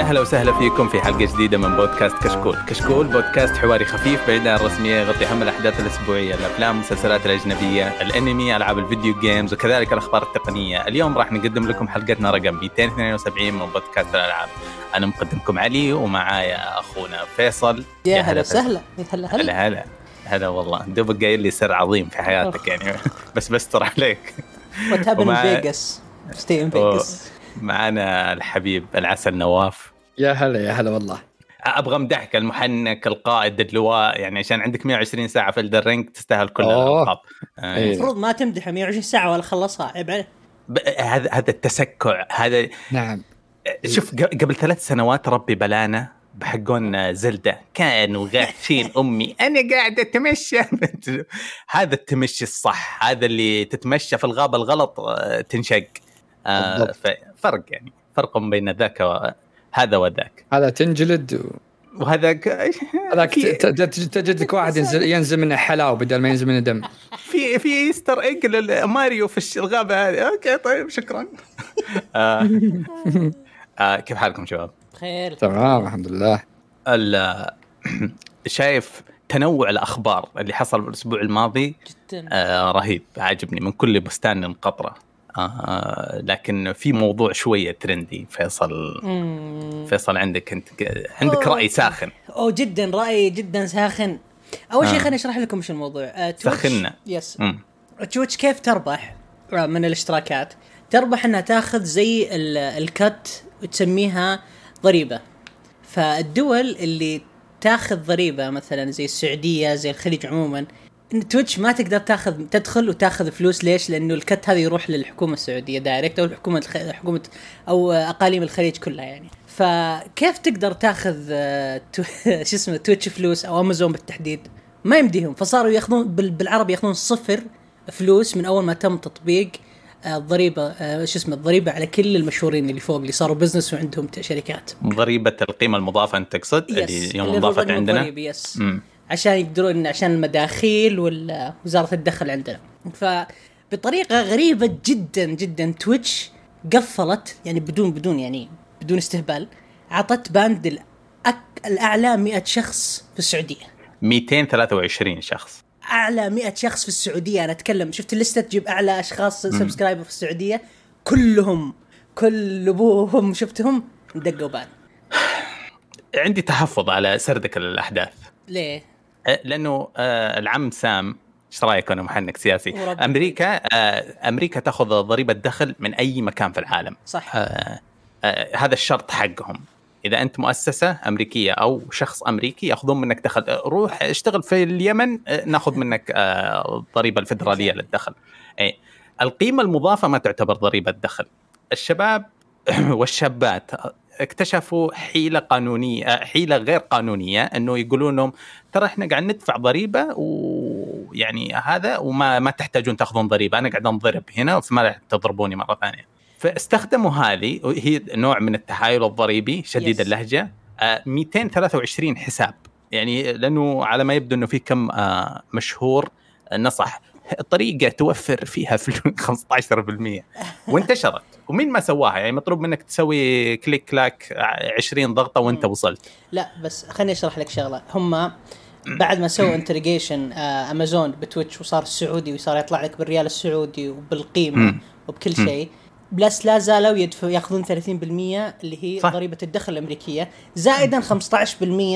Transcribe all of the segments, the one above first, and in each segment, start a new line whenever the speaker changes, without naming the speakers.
يا أهلا وسهلا فيكم في حلقة جديدة من بودكاست كشكول، كشكول بودكاست حواري خفيف بعيد عن الرسمية يغطي أهم الأحداث الأسبوعية، الأفلام والمسلسلات الأجنبية، الأنمي، ألعاب الفيديو games وكذلك الأخبار التقنية، اليوم راح نقدم لكم حلقتنا رقم 272 من بودكاست الألعاب. أنا مقدمكم علي ومعايا أخونا فيصل.
يا هلا وسهلا هلا هلا.
هلا هلا. والله. دوبك قايل لي سر عظيم في حياتك يعني. بس بستر عليك.
what
happen
Vegas ستي ان فيجاس
معانا الحبيب العسل نواف.
يا هلا يا هلا والله.
أبغى أمدحك المحنك القائد اللواء يعني عشان عندك 120 ساعة في ال Ring تستاهل كل. الألقاب. آه،
إيه.
المفروض ما تمدحه 120 ساعة ولا خلصها عيب عليه
هذا هذا التسكع هذا
نعم.
شوف قبل ثلاث سنوات ربي بلانا بحقون زلدا. كانوا غاشين أمي أنا قاعد أتمشى. هذا التمشي الصح هذا اللي تتمشى في الغابة الغلط آه، تنشق. آه،
بالضبط.
فرق يعني فرق بين ذاك وهذا وذاك.
هذا تنجلد و...
وهذاك
هذاك تجد لك واحد ينزل ينزل منه حلاوة بدل ما ينزل منه دم.
في في Easter egg لماريو في الش- الغابة هذه. okay طيب شكرا. آه. آه كيف حالكم شباب؟
بخير.
تمام الحمد لله.
ال- شايف تنوع الأخبار اللي حصل الأسبوع الماضي؟
جدا.
آه رهيب عاجبني من كل بستان قطره آه لكن في موضوع شوية trendy. فيصل
مم.
فيصل عندك انت عندك رأي ساخن.
أوه جدا رايي جدا ساخن. أول شيء
آه.
خليني أشرح لكم إيش الموضوع. آه، تويتش-
سخنا. yes.
تويتش كيف تربح؟ آه، من الاشتراكات. تربح إنها تاخذ زي ال- ال cut وتسميها ضريبة. فالدول اللي تاخذ ضريبة مثلا زي السعودية زي الخليج عموما تويتش ما تقدر تاخذ تدخل وتاخذ فلوس ليش؟ لأنه ال cut هذا يروح للحكومة السعودية direct أو الحكومة الخ... حكومه أو أقاليم الخليج كلها يعني. فكيف تقدر تاخذ آه، تو... شو اسمه تويتش فلوس أو أمازون بالتحديد؟ ما يمديهم فصاروا ياخذون بال... بالعربي ياخذون صفر فلوس من أول ما تم تطبيق آه، الضريبة آه، شو اسمه الضريبة على كل المشهورين اللي فوق اللي صاروا business وعندهم شركات.
ضريبة القيمة المضافة انت تقصد اللي يوم انضافت عندنا
yes
مم.
عشان يقدرون عشان المداخيل ووزاره الدخل عندنا. فبطريقة غريبة جدا جدا تويتش قفلت يعني بدون بدون يعني بدون استهبال اعطت banned الأك الأعلى 100 شخص في السعودية.
223 شخص.
أعلى 100 شخص في السعودية أنا أتكلم. شفت الليستة تجيب أعلى أشخاص subscriber في السعودية؟ كلهم كل أبوهم شفتهم دقوا بان
عندي تحفظ على سردك الأحداث.
ليه؟
أه، لأنه آه، العم سام إيش رأيك أنا محنك سياسي؟
ورب.
أمريكا آه، أمريكا تأخذ ضريبة دخل من أي مكان في العالم.
صح.
آه، آه، هذا الشرط حقهم. إذا أنت مؤسسة أمريكية أو شخص أمريكي يأخذون منك دخل. روح اشتغل في اليمن نأخذ منك الضريبه الفدرالية للدخل. أي القيمة المضافة ما تعتبر ضريبة دخل. الشباب والشابات اكتشفوا حيلة قانونية آه، حيلة غير قانونية إنه يقولون لهم ترى إحنا قاعد ندفع ضريبة ويعني هذا وما ما تحتاجون تأخذون ضريبة أنا قاعد أنضرب هنا فما راح تضربوني مرة ثانية. فاستخدموا هذه وهي نوع من التحايل الضريبي شديد
Yes.
اللهجة. آه، 223 حساب. يعني لأنه على ما يبدو إنه في كم آه، مشهور آه، نصب. طريقة توفر فيها فلوس 15% وانتشرت ومين ما سواها يعني مطلوب منك تسوي click click 20 ضغطة وانت. وصلت
لا بس خليني أشرح لك شغلة هم بعد ما سووا integration امازون بتويتش وصار السعودي وصار يطلع لك بالريال السعودي
وبالقيمة.
وبكل. شيء بس لا زالوا يدفعوا ياخذون 30% اللي هي
صح.
ضريبة الدخل الأمريكية زائدا 15%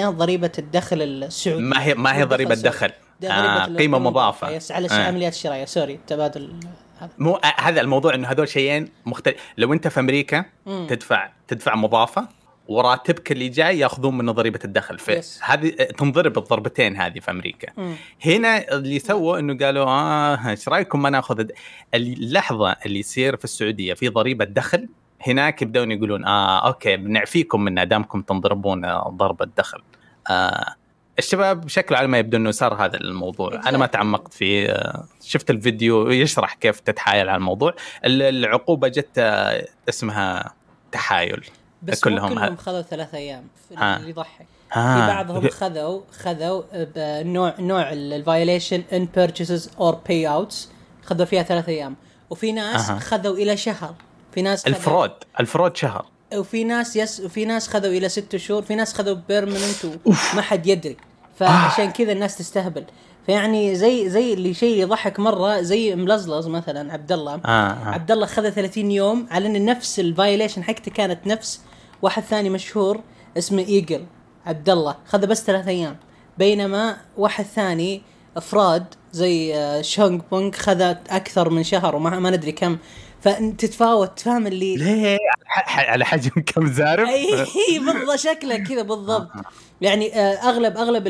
ضريبة الدخل السعودي
ما هي ما هي ضريبة
السعودي.
آه
قيمة
مضافة
yes على
آه.
العمليات الشرائيه sorry تبادل هذا
مو آه، هذا الموضوع إنه هذول شيئين مختلف لو أنت في أمريكا
مم.
تدفع تدفع مضافة وراتبك اللي جاي يأخذون منه ضريبة الدخل
Yes.
فهذه تنضرب الضربتين هذه في أمريكا
مم.
هنا اللي سووا إنه قالوا آه إيش رأيكم ما نأخذ اللحظة اللي يصير في السعودية في ضريبة دخل هناك يبدون يقولون آه okay بنعفيكم منها دامكم تنضربون آه، ضرب الدخل آه الشباب على ما يبدو إنه صار هذا الموضوع. أنا ما. تعمقت فيه. آه، شفت الفيديو يشرح كيف تتحايل على الموضوع. ال- العقوبة جت آه، اسمها تحايل.
بس
كلهم
كلهم, خذوا ثلاث أيام.
آه.
اللي يضحك.
آه.
في بعضهم خذوا خذوا بنوع نوع ال violation in purchases or payouts خذوا فيها ثلاث أيام. وفي ناس
أها.
خذوا إلى شهر. في ناس
الفرود. الفرود شهر.
وفي ناس yes وفي ناس خذوا إلى ست شهور في ناس خذوا permanent وما حد يدري. فعشان كذا الناس تستهبل. فيعني زي زي اللي شيء يضحك مرة زي ملزلز مثلا عبد الله
آه، آه.
عبد الله خذ 30 يوم على إن نفس ال violation حقته كانت نفس. واحد ثاني مشهور اسمه ايجل عبد الله خذ بس ثلاث أيام. بينما واحد ثاني أفراد زي آه، شونغ بونغ خذ أكثر من شهر وما ما ندري كم. فتتفاوت فاهم اللي
ليه؟ على حجم كم زارب؟
أي بالضبط شكله كذا بالضبط. يعني آه، أغلب أغلب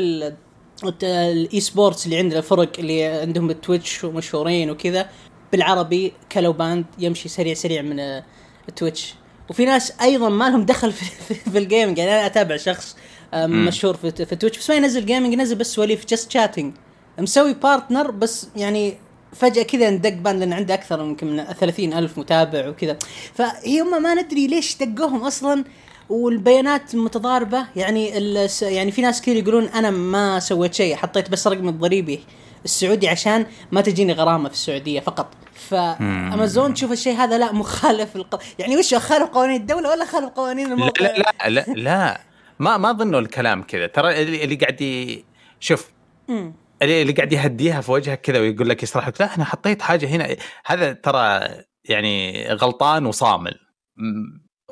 ال esports اللي عندنا الفرق اللي عندهم التويتش ومشهورين وكذا بالعربي كلو banned يمشي سريع سريع من آه، التويتش. وفي ناس أيضا ما لهم دخل في, في, في ال gaming يعني أنا أتابع شخص آه، مشهور في, في تويتش بس ما ينزل gaming ينزل بس سواليف just chatting مسوي partner بس يعني فجأة كذا ندق ban لأن عنده أكثر يمكن من 30 ألف متابع وكذا فهي هم ما ندري ليش دقوهم أصلا والبيانات متضاربة يعني يعني في ناس كثير يقولون أنا ما سويت شيء حطيت بس رقم الضريبي السعودي عشان ما تجيني غرامة في السعودية فقط فامازون تشوف الشيء هذا لا مخالف الق... يعني وش خالف قوانين الدولة ولا خالف قوانين الموقع
لا لا لا, لا. ما ما اظنه الكلام كذا ترى اللي, قاعد. شوف. اللي قاعد يهديها في وجهك كذا ويقول لك يشرح لك. لا أنا حطيت حاجة هنا. هذا ترى يعني غلطان وصامل.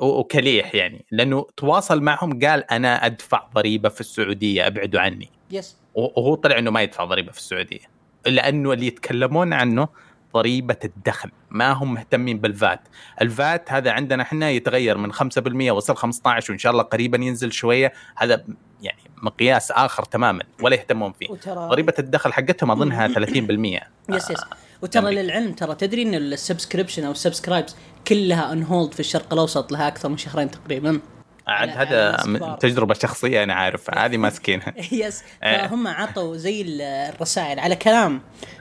وكليح يعني. لأنه تواصل معهم قال أنا أدفع ضريبة في السعودية أبعدوا عني.
يس
وهو طلع إنه ما يدفع ضريبة في السعودية. لأنه اللي يتكلمون عنه ضريبة الدخل. ما هم مهتمين بالفات. ال VAT هذا عندنا إحنا يتغير من 5% وصل 15 وإن شاء الله قريبا ينزل شوية. هذا يعني مقياس آخر تماما ولا يهتمون فيه.
وترى
ضريبة الدخل حقتهم أظنها 30%
yes yes. وترى
أمريكا.
للعلم ترى تدري إن ال subscription أو ال subscribes كلها on hold في الشرق الأوسط لها أكثر من شهرين تقريبا؟
عاد هذا من. تجربة شخصية أنا عارف هذه ماسكينها.
yes
إيه.
فهم عطوا زي ال- الرسائل على كلام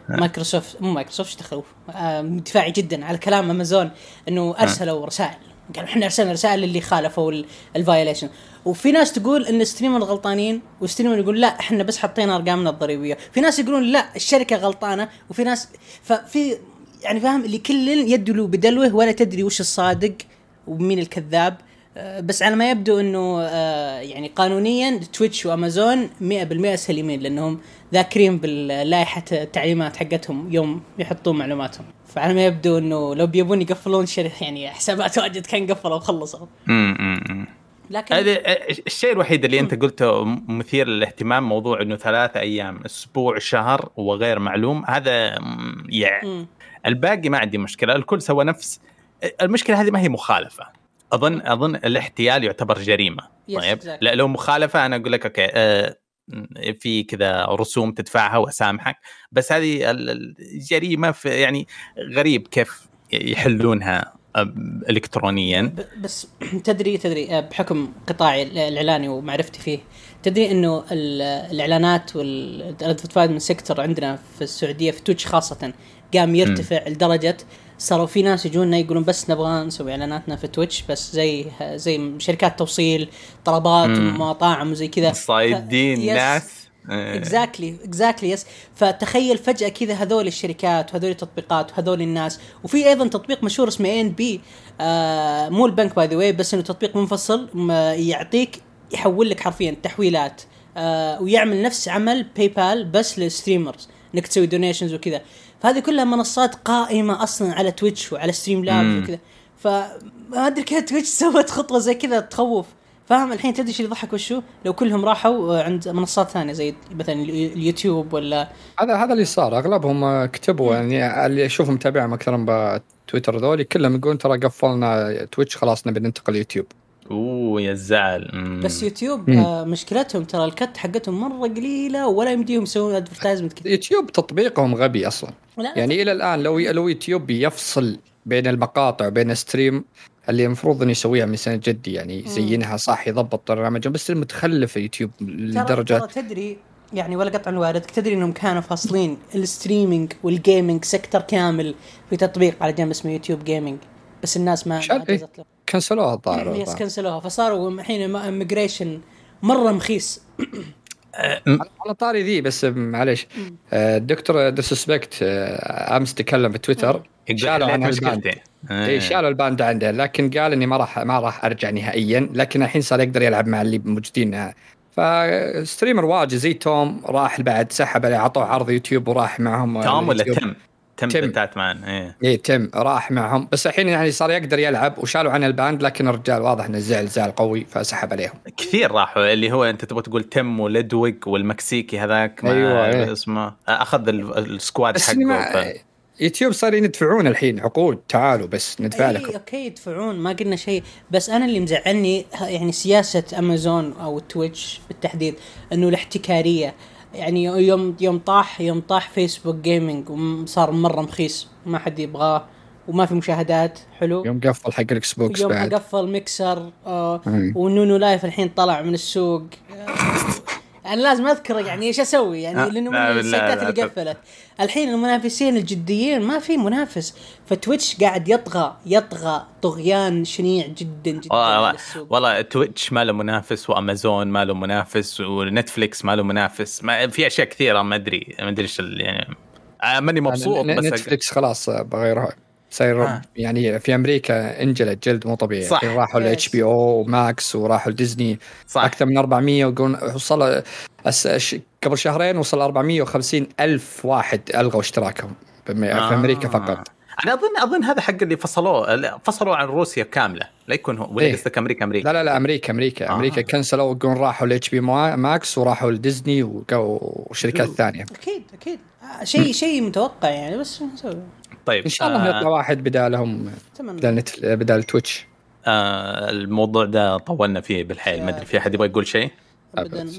مايكروسوفت مو مايكروسوفت إيش دخلوا؟ آه، دفاعي جدا على كلام أمازون إنه أرسلوا رسائل. قالوا إحنا أرسلنا رسائل اللي خالفوا ال violation وفي ناس تقول إن streamer غلطانين و streamer يقول لا إحنا بس حطينا أرقامنا الضريبية. في ناس يقولون لا الشركة غلطانة وفي ناس ففي يعني فاهم؟ اللي كل يدلو بدلوه ولا تدري وش الصادق ومين الكذاب. آه، بس على ما يبدو إنه آه، يعني قانونيا تويتش وامازون 100% سليمين لأنهم ذاكرين باللائحة التعليمات حقتهم يوم يحطون معلوماتهم فعلى ما يبدو إنه لو بيبون يقفلون شركه يعني حسابات واجد كان قفلوا وخلصوا. لكن
هذا الشيء الوحيد اللي أنت قلته مثير للاهتمام موضوع إنه ثلاثة أيام أسبوع شهر وغير معلوم هذا يعني. الباقي ما عندي مشكلة الكل سوى نفس المشكلة هذه ما هي مخالفة اظن أظن الاحتيال يعتبر
جريمة.
طيب.
exactly.
لا لو مخالفة أنا أقول لك أوكي آه في كذا رسوم تدفعها وأسامحك. بس هذه ال- الجريمه في يعني غريب كيف يحلونها آه، الكترونيا.
بس تدري تدري آه، بحكم قطاعي الإعلاني ومعرفتي فيه تدري إنه ال- الإعلانات وال advertisement sector عندنا في السعودية في تويتش خاصة قام يرتفع لدرجة صاروا في ناس يجونا يقولون بس نبغى نسوي إعلاناتنا في تويتش بس زي زي شركات توصيل طلبات. ومطاعم وزي كذا.
صايدين
ف-.
ناس.
اكزاكتلي exactly yes فتخيل فجأة كذا هذول الشركات وهذول التطبيقات وهذول الناس. وفي أيضا تطبيق مشهور اسمه ان بي آه مو البنك by the way بس إنه تطبيق منفصل يعطيك يحول لك حرفيا تحويلات. آه ويعمل نفس عمل باي بال بس لل streamers إنك تسوي donations وكذا. فهذه كلها منصات قائمة أصلا على تويتش وعلى Streamlabs
مم.
وكذا. فما أدري كيف تويتش سوت خطوة زي كذا تخوف. فاهم؟ الحين تدري إيش اللي يضحك وشو؟ لو كلهم راحوا آه، عند منصات ثانية زي مثلا اليو- اليوتيوب ولا
هذا هذا اللي صار. أغلبهم كتبوا يعني اللي أشوفهم متابعهم أكثر بتويتر ذولي كلهم يقولون ترى قفلنا تويتش خلاص نبي ننتقل يوتيوب.
أوه يا الزعل.
بس يوتيوب. آه مشكلتهم ترى ال cut حقتهم مرة قليلة ولا يمديهم يسوون advertisement كثير
يوتيوب تطبيقهم غبي أصلا
لا
يعني إلى الآن لو لو يوتيوب يفصل بين المقاطع وبين ستريم اللي المفروض إنه يسويها من سنة جدي يعني يزينها صح يضبط برنامجهم بس المتخلف يوتيوب لدرجة
ترى تدري يعني ولا قطع الوارد تدري إنهم كانوا فاصلين الستريمينج والجيمنج سيكتور كامل في تطبيق على جنب اسمه يوتيوب جيمنج بس الناس ما ما
إيه؟
له
كنسلوها الظاهر
يس كنسلوها. فصاروا الحين اميجريشن مرة مخيس.
آه،
على طاري ذي بس معليش. آه، الدكتور ديسريسبكت أمس تكلم في تويتر. شالوا عنها ال
ban
اي شالوا ال ban عنده لكن قال إني ما راح ما راح أرجع نهائيا لكن الحين صار يقدر يلعب مع اللي موجودين. ف streamer واجد زي تم راح بعد سحب عليه عطوه عرض يوتيوب وراح معهم
تم ولا
اليوتيوب.
تم؟ تم
تم.
تاتمان إيه
إيه تم راح معهم بس الحين يعني صار يقدر يلعب وشالوا عنه ال ban لكن الرجال واضح إنه زعل زعل قوي فسحب عليهم
كثير راحوا اللي هو أنت تبغى تقول تم ولودويج والمكسيكي هذاك ما
أيوة، إيه.
اسمه أخذ ال- ال
squad
حقه
ما
ف...
يوتيوب صار يدفعون الحين عقود تعالوا بس ندفع
إي
لكم
أوكي يدفعون ما قلنا شيء بس أنا اللي مزعلني يعني سياسة أمازون أو تويتش بالتحديد إنه الاحتكارية يعني يوم يوم طاح يوم طاح فيسبوك gaming وصار مرة مخيس ما حد يبغاه وما في مشاهدات حلو.
يوم قفل حق الاكس بوكس
يوم
بعد.
قفل ميكسر آه
مم.
ونونو لايف الحين طلع من السوق. آه أنا لازم اذكر يعني إيش أسوي؟ يعني
لا،
لأنه من السيتات اللي. قفلت. الحين المنافسين الجديين ما في منافس فتويتش قاعد يطغى يطغى طغيان شنيع جدا جدا
والله
السوق
والله تويتش ما له منافس وأمازون ما له منافس ونتفليكس ما له منافس. ما في أشياء كثيرة ما أدري ما أدري إيش يعني آه، ماني مبسوط
ن-
بس
نتفلكس خلاص بغير صاير
آه.
يعني في أمريكا انجلت جلد مو طبيعي.
صح.
راحوا. لاتش بي أو وماكس وراحوا لديزني.
صح.
أكثر من 400 ويقولون وصل قبل شهرين وصل 450 ألف واحد ألغوا اشتراكهم في أمريكا فقط.
أنا اظن أظن هذا حق اللي فصلوه فصلوا عن روسيا كاملة. لا يكون هو ولا
إيه.
قصدك أمريكا أمريكا.
لا لا لا أمريكا أمريكا.
آه.
أمريكا كنسلوا يقولون راحوا لاتش بي ماكس وراحوا لديزني وشركات ثانية.
أكيد أكيد. آه شيء شيء متوقع يعني بس نسوي؟
طيب
إن شاء الله
آه
يطلع واحد بدالهم بدال نت... بدال تويتش.
آه الموضوع ده طولنا فيه بالحيل. ما أدري في أحد يبغى يقول شيء؟
ابدا.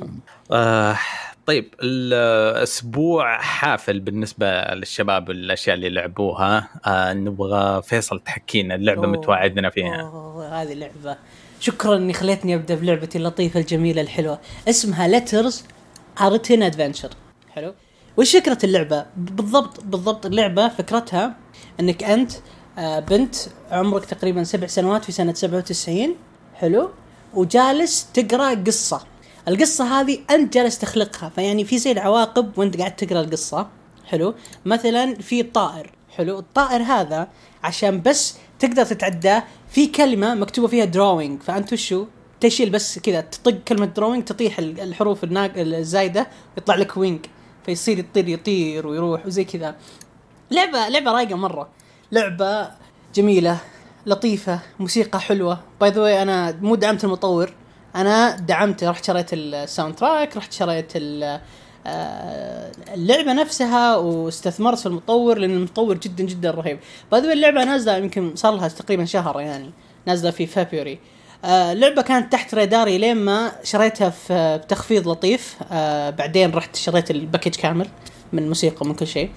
آه طيب الأسبوع حافل بالنسبة للشباب الأشياء اللي لعبوها. آه نبغى فيصل تحكينا
اللعبة.
متواعدنا فيها.
أوه هذه لعبة. شكرا إني خليتني أبدأ بلعبتي اللطيفة الجميلة الحلوة. اسمها Letters a written adventure حلو؟ وش فكرة اللعبة؟ بالضبط بالضبط اللعبة فكرتها إنك أنت آه، بنت عمرك تقريبا سبع سنوات في سنة 97 حلو؟ وجالس تقرأ قصة. القصة هذه أنت جالس تخلقها. فيعني في زي العواقب وأنت قاعد تقرأ القصة حلو؟ مثلا في طائر حلو؟ الطائر هذا عشان بس تقدر تتعداه في كلمة مكتوبة فيها drawing فأنت وشو؟ تشيل بس كذا تطق كلمة drawing تطيح ال- الحروف الناق الزايدة يطلع لك wing فيصير يطير يطير ويروح وزي كذا. لعبه لعبة رايقة مرة. لعبة جميلة لطيفة موسيقى حلوة. by the way أنا مو دعمت المطور. أنا دعمت رحت شريت الساوند تراك رحت شريت آه، اللعبة نفسها واستثمرت في المطور لأن المطور جدا جدا رهيب. By the way اللعبة نازلة يمكن صار لها تقريبا شهر يعني. نازلة في فبراير آه، اللعبة كانت تحت راداري لين ما شريتها في بتخفيض لطيف. آه بعدين رحت شريت ال package كامل من موسيقى من كل شيء.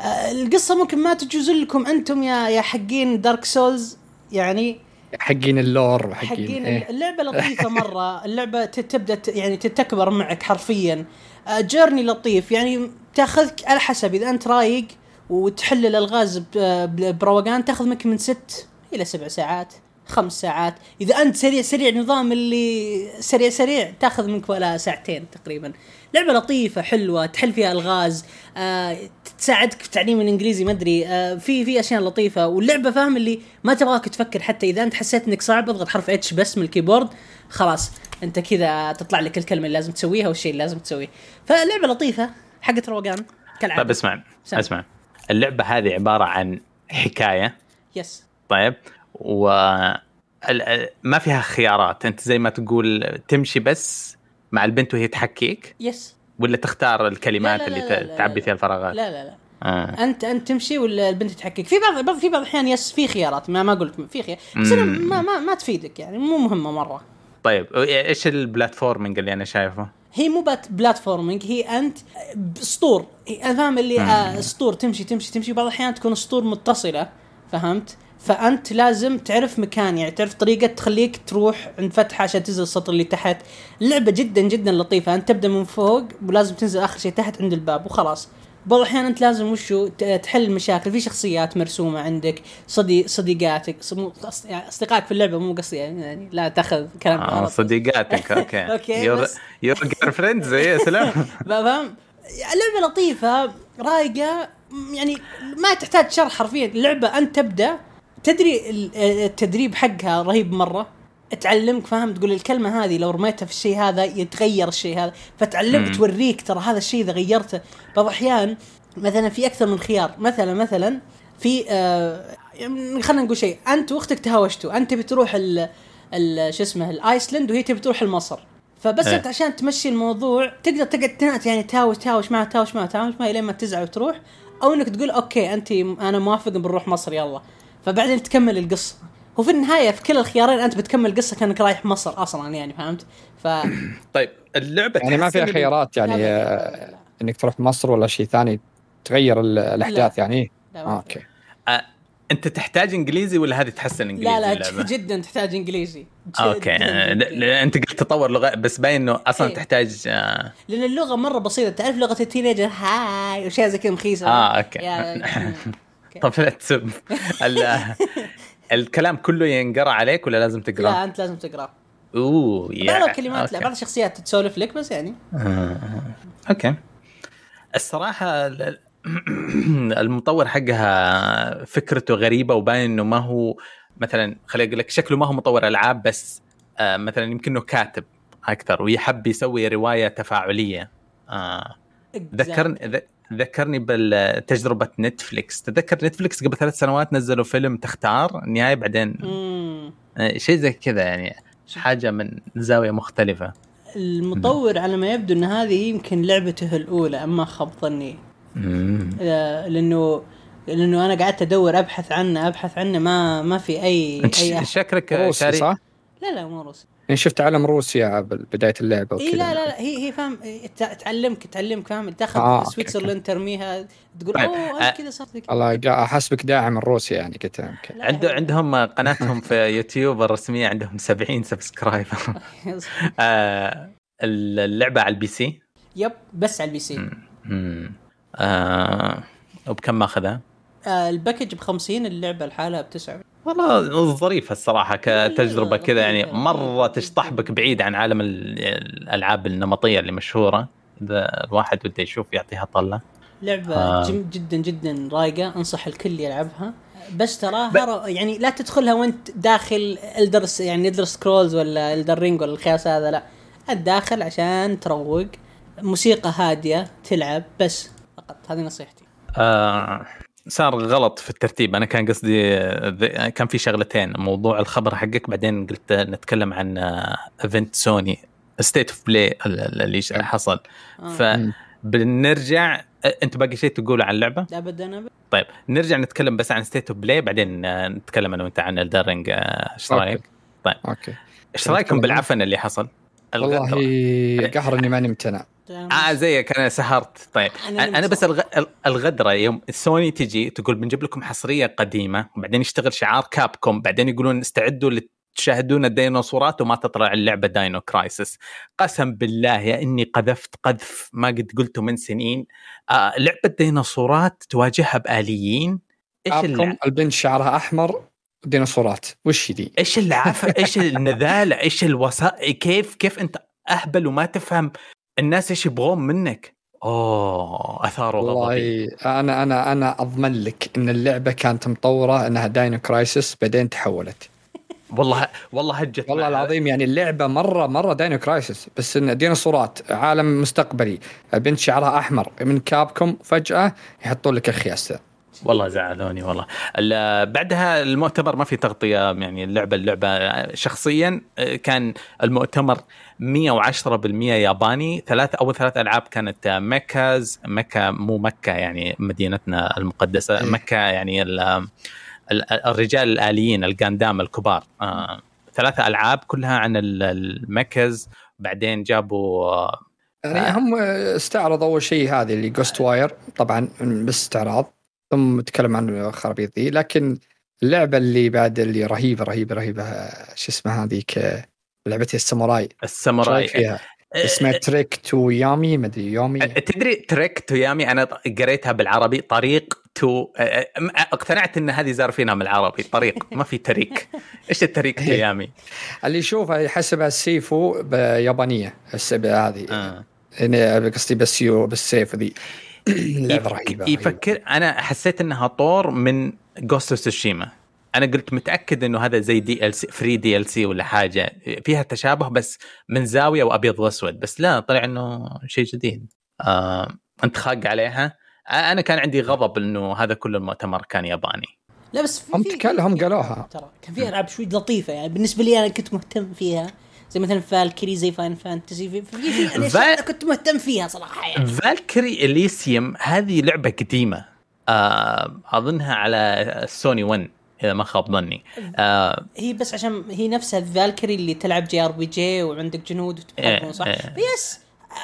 آه القصة ممكن ما تجوز لكم أنتم يا يا حقين دارك سولز يعني
حقين ال lore وحقين
حقين
إيه.
اللعبة لطيفة مرة. اللعبة تبدأ يعني تتكبر معك حرفيا. آه، journey لطيف يعني تاخذك على حسب. إذا أنت رايق وتحل الألغاز بروقان تاخذ منك من ست إلى سبع ساعات. خمس ساعات. إذا أنت سريع سريع نظام اللي سريع سريع تأخذ منك ولا ساعتين تقريبا. لعبة لطيفة حلوة تحل فيها ألغاز آه تساعدك في تعليم الإنجليزي ما أدري آه في في أشياء لطيفة. واللعبة فاهم اللي ما تبغاك تفكر حتى إذا أنت حسيت إنك صعب اضغط حرف H بس من الكيبورد خلاص. أنت كذا تطلع لك الكلمة اللي لازم تسويها والشيء اللي لازم تسويه. فلعبة لطيفة حقت روقان كالعادة.
طيب اسمع
سم.
اسمع. اللعبة هذه عبارة عن حكاية.
yes
طيب. و ما فيها خيارات. أنت زي ما تقول تمشي بس مع البنت وهي تحكيك؟
yes
ولا تختار الكلمات
لا، لا،
اللي
لا، لا،
تعبي. فيها الفراغات؟
لا لا لا.
آه.
أنت أنت تمشي ولا البنت تحكيك؟ في بعض في بعض الأحيان yes في خيارات. ما ما قلت في خيار. بس
مم.
ما ما ما تفيدك يعني. مو مهمة مرة.
طيب إيش ال platforming اللي أنا شايفه؟
هي مو platforming هي أنت سطور أنا فاهم اللي آه سطور تمشي تمشي تمشي. بعض الأحيان تكون سطور متصلة فهمت؟ فأنت لازم تعرف مكان يعني تعرف طريقة تخليك تروح عند فتحة عشان تنزل السطر اللي تحت. اللعبه جدا جدا لطيفة أنت تبدأ من فوق ولازم تنزل آخر شيء تحت عند الباب وخلاص. بعض الأحيان أنت لازم وشو تحل المشاكل في شخصيات مرسومة عندك صديق صديقاتك يعني أصدقائك في اللعبة مو قصدي يعني, لا تأخذ كلام
آه. صديقاتك okay.
Okay,
your your girlfriends يا سلام.
فاهم؟ لعبه لطيفة رايقة يعني ما تحتاج شرح حرفيا. اللعبه انت تبدأ تدري ال- التدريب حقها رهيب مرة؟ تعلمك فاهم؟ تقول الكلمة هذه لو رميتها في الشيء هذا يتغير الشيء هذا. فتعلمك. توريك ترى هذا الشيء إذا غيرته. بعض الأحيان مثلا في أكثر من خيار. مثلا مثلا في آه يعني خلينا نقول شيء. أنت وأختك تهاوشتوا. أنت تبي تروح ال ال- شو اسمه ال island وهي تبي تروح المصر. فبس
إيه.
أنت عشان تمشي الموضوع تقدر تقعد يعني تهاوش تهاوش معها تهاوش معها تهاوش معها لين ما تزعل وتروح. أو إنك تقول okay انت أنا موافق بنروح مصر يلا. فبعدين تكمل القصة. وفي النهاية في كل الخيارين أنت بتكمل القصة كأنك رايح مصر أصلا يعني فهمت؟ ف
طيب اللعبة
يعني ما فيها خيارات
لا،
يعني
لا، لا، لا،
إنك تروح مصر ولا شيء ثاني تغير ال- الأحداث يعني؟
لا،
آه، okay.
آه، أنت تحتاج إنجليزي ولا هذه تحسن إنجليزي
لا لا
اللعبة؟
جدا تحتاج إنجليزي.
Okay
جداً
آه، لا-
جداً.
لا، أنت قلت تطور لغة بس باين إنه أصلا
إيه.
تحتاج آه،
لأن اللغة مرة بسيطة. تعرف لغة ال teenager؟ hi وشيء زي كذا مخيسة.
آه okay.
يا-
طب لا تسب. ال- الكلام كله ينقرأ عليك ولا لازم
لا
تقرا؟
أنت لازم تقرأ.
أوه يا
بعض الكلمات لا. بعض الشخصيات تسولف لك بس يعني.
آه، okay. الصراحة ال- المطور حقها فكرته غريبة وباين إنه ما هو مثلا خليني أقول لك شكله ما هو مطور ألعاب بس آه، مثلا يمكنه كاتب أكثر ويحب يسوي رواية تفاعلية. آه، ذكرني ذكرني بالتجربة نتفليكس تذكر نتفليكس قبل ثلاث سنوات نزلوا فيلم تختار النهايه بعدين. آه، شيء زي كذا يعني حاجة من زاوية مختلفة
المطور على ما يبدو إن هذه يمكن لعبته الأولى أما خاب ظني لأنه لأنه أنا قعدت أدور أبحث عنه أبحث عنه ما ما في
أي
أي.
شكلك
روسي
شاري
صح؟
لا لا مو روسي
يعني شفت علم روسيا بداية اللعبة
اي
وكذا
لا لا لا هي هي فاهم إيه، تع- تعلمك تعلمك فاهم تاخذ
آه،
آه سويسرلاند ترميها تقول
طيب، أوه
أنا كذا صرت كذا.
الله احسبك داعم الروسيا يعني قلت
لا.
عندهم قناتهم في يوتيوب الرسمية عندهم 70 subscriber آه، اللعبة على ال PC
Yep بس على ال PC
مم. آه، وبكم ماخذها؟
آه ال package ب 50 اللعبة لحالها بتسعة
والله ظريفة الصراحة كتجربة
لا،
كذا يعني. مرة تشطحبك بعيد عن عالم ال- الألعاب النمطية اللي مشهورة. إذا الواحد بده يشوف يعطيها طلة.
لعبة
آه.
جدا جدا رايقة أنصح الكل يلعبها. بس تراها
ب-.
يعني لا تدخلها وانت داخل الدرس يعني Elder Scrolls ولا Elden Ring ولا الخياس هذا لا. الداخل عشان تروق. موسيقى هادية تلعب بس فقط. هذه نصيحتي.
آه. صار غلط في الترتيب. أنا كان قصدي كان في شغلتين موضوع الخبر حقك بعدين قلت نتكلم عن event سوني State of Play اللي حصل.
آه.
فبنرجع أنت باقي شيء تقوله عن اللعبة؟
ابدا ابدا
طيب نرجع نتكلم بس عن State of Play بعدين آه، نتكلم أنا وأنت عن Elden Ring
إيش
okay. رأيك؟ طيب.
Okay.
إيش رأيكم بالعفن اللي حصل.
والله قهر اني ما نمت أنا
آه زيك أنا سهرت. طيب.
أنا
أنا, أنا بس الغ... الغدرة يوم سوني تجي تقول بنجيب لكم حصرية قديمة وبعدين يشتغل شعار كابكوم بعدين يقولون استعدوا تشاهدون الديناصورات وما تطلع اللعبة Dino Crisis قسم بالله يا إني قذفت قذف ما قد قلته من سنين. آه لعبة ديناصورات تواجهها بآليين؟ إيش
Capcom
اللعب؟
البنت شعرها أحمر ديناصورات. وش ذي؟
إيش العفه إيش النذالة؟ إيش الوسائل كيف كيف أنت أهبل وما تفهم الناس إيش يبغون منك؟ أوه اثاروا غضبي
والله أنا أنا أنا أضمن لك إن اللعبة كانت مطورة إنها Dino Crisis بعدين تحولت.
والله والله هجت.
والله العظيم يعني اللعبة مرة مرة Dino Crisis بس إن ديناصورات عالم مستقبلي البنت شعرها أحمر من Capcom فجأة يحطون لك الخياس ذا
والله زعلوني والله ال- بعدها المؤتمر ما في تغطية يعني اللعبة اللعبة شخصيا كان المؤتمر 110% ياباني ثلاث أول ثلاث ألعاب كانت mechas mecha مو مكه يعني مدينتنا المقدسة
إيه.
مكه يعني ال- ال- الرجال الآليين ال Gundam الكبار آه، ثلاثة ألعاب كلها عن ال- ال mechs بعدين جابوا
يعني
آه.
هم استعرضوا أول شيء هذه اللي Ghostwire طبعا بس استعراض ثم تكلم عن الخرابيط ذي لكن اللعبة اللي بعد اللي رهيبة رهيبة رهيبة شو اسمها هذيك لعبتي الساموراي.
الساموراي.
فيها؟ اسمها Trek to Yami مدري Yomi
تدري Trek to Yami؟ أنا قريتها بالعربي. طريق تو اقتنعت إن هذه زارفينها من العربي. طريق ما في تريك. إيش التريك تو يامي؟
اللي يشوفها يحسبها السيفو بيابانيه السبع هذه.
آه.
يعني قصدي بالسيو بالسيف ذي لعبه رهيبه رهيبة.
يفكر أنا حسيت إنها طور من جوست سوشيما أنا قلت متأكد إنه هذا زي دي ال سي فري دي ال سي ولا حاجة. فيها تشابه بس من زاوية وأبيض وأسود. بس لا طلع إنه شيء جديد. آه أنت خاق عليها. أنا كان عندي غضب إنه هذا كل المؤتمر كان ياباني.
لا بس في
هم
في-
هم قالوها.
ترى كان في ألعاب شوي لطيفة يعني بالنسبة لي أنا كنت مهتم فيها. زي مثلا Valkyrie زي Final Fantasy في في, في أشياء
فال-
أنا كنت مهتم فيها صراحة يعني.
Valkyrie Elysium هذه لعبة قديمة. آه أظنها على سوني 1 إذا ما خاب ظني. آه
هي بس عشان هي نفسها Valkyrie اللي تلعب JRPG وعندك جنود وتتحكم
إيه،
صح؟
إيه.
yes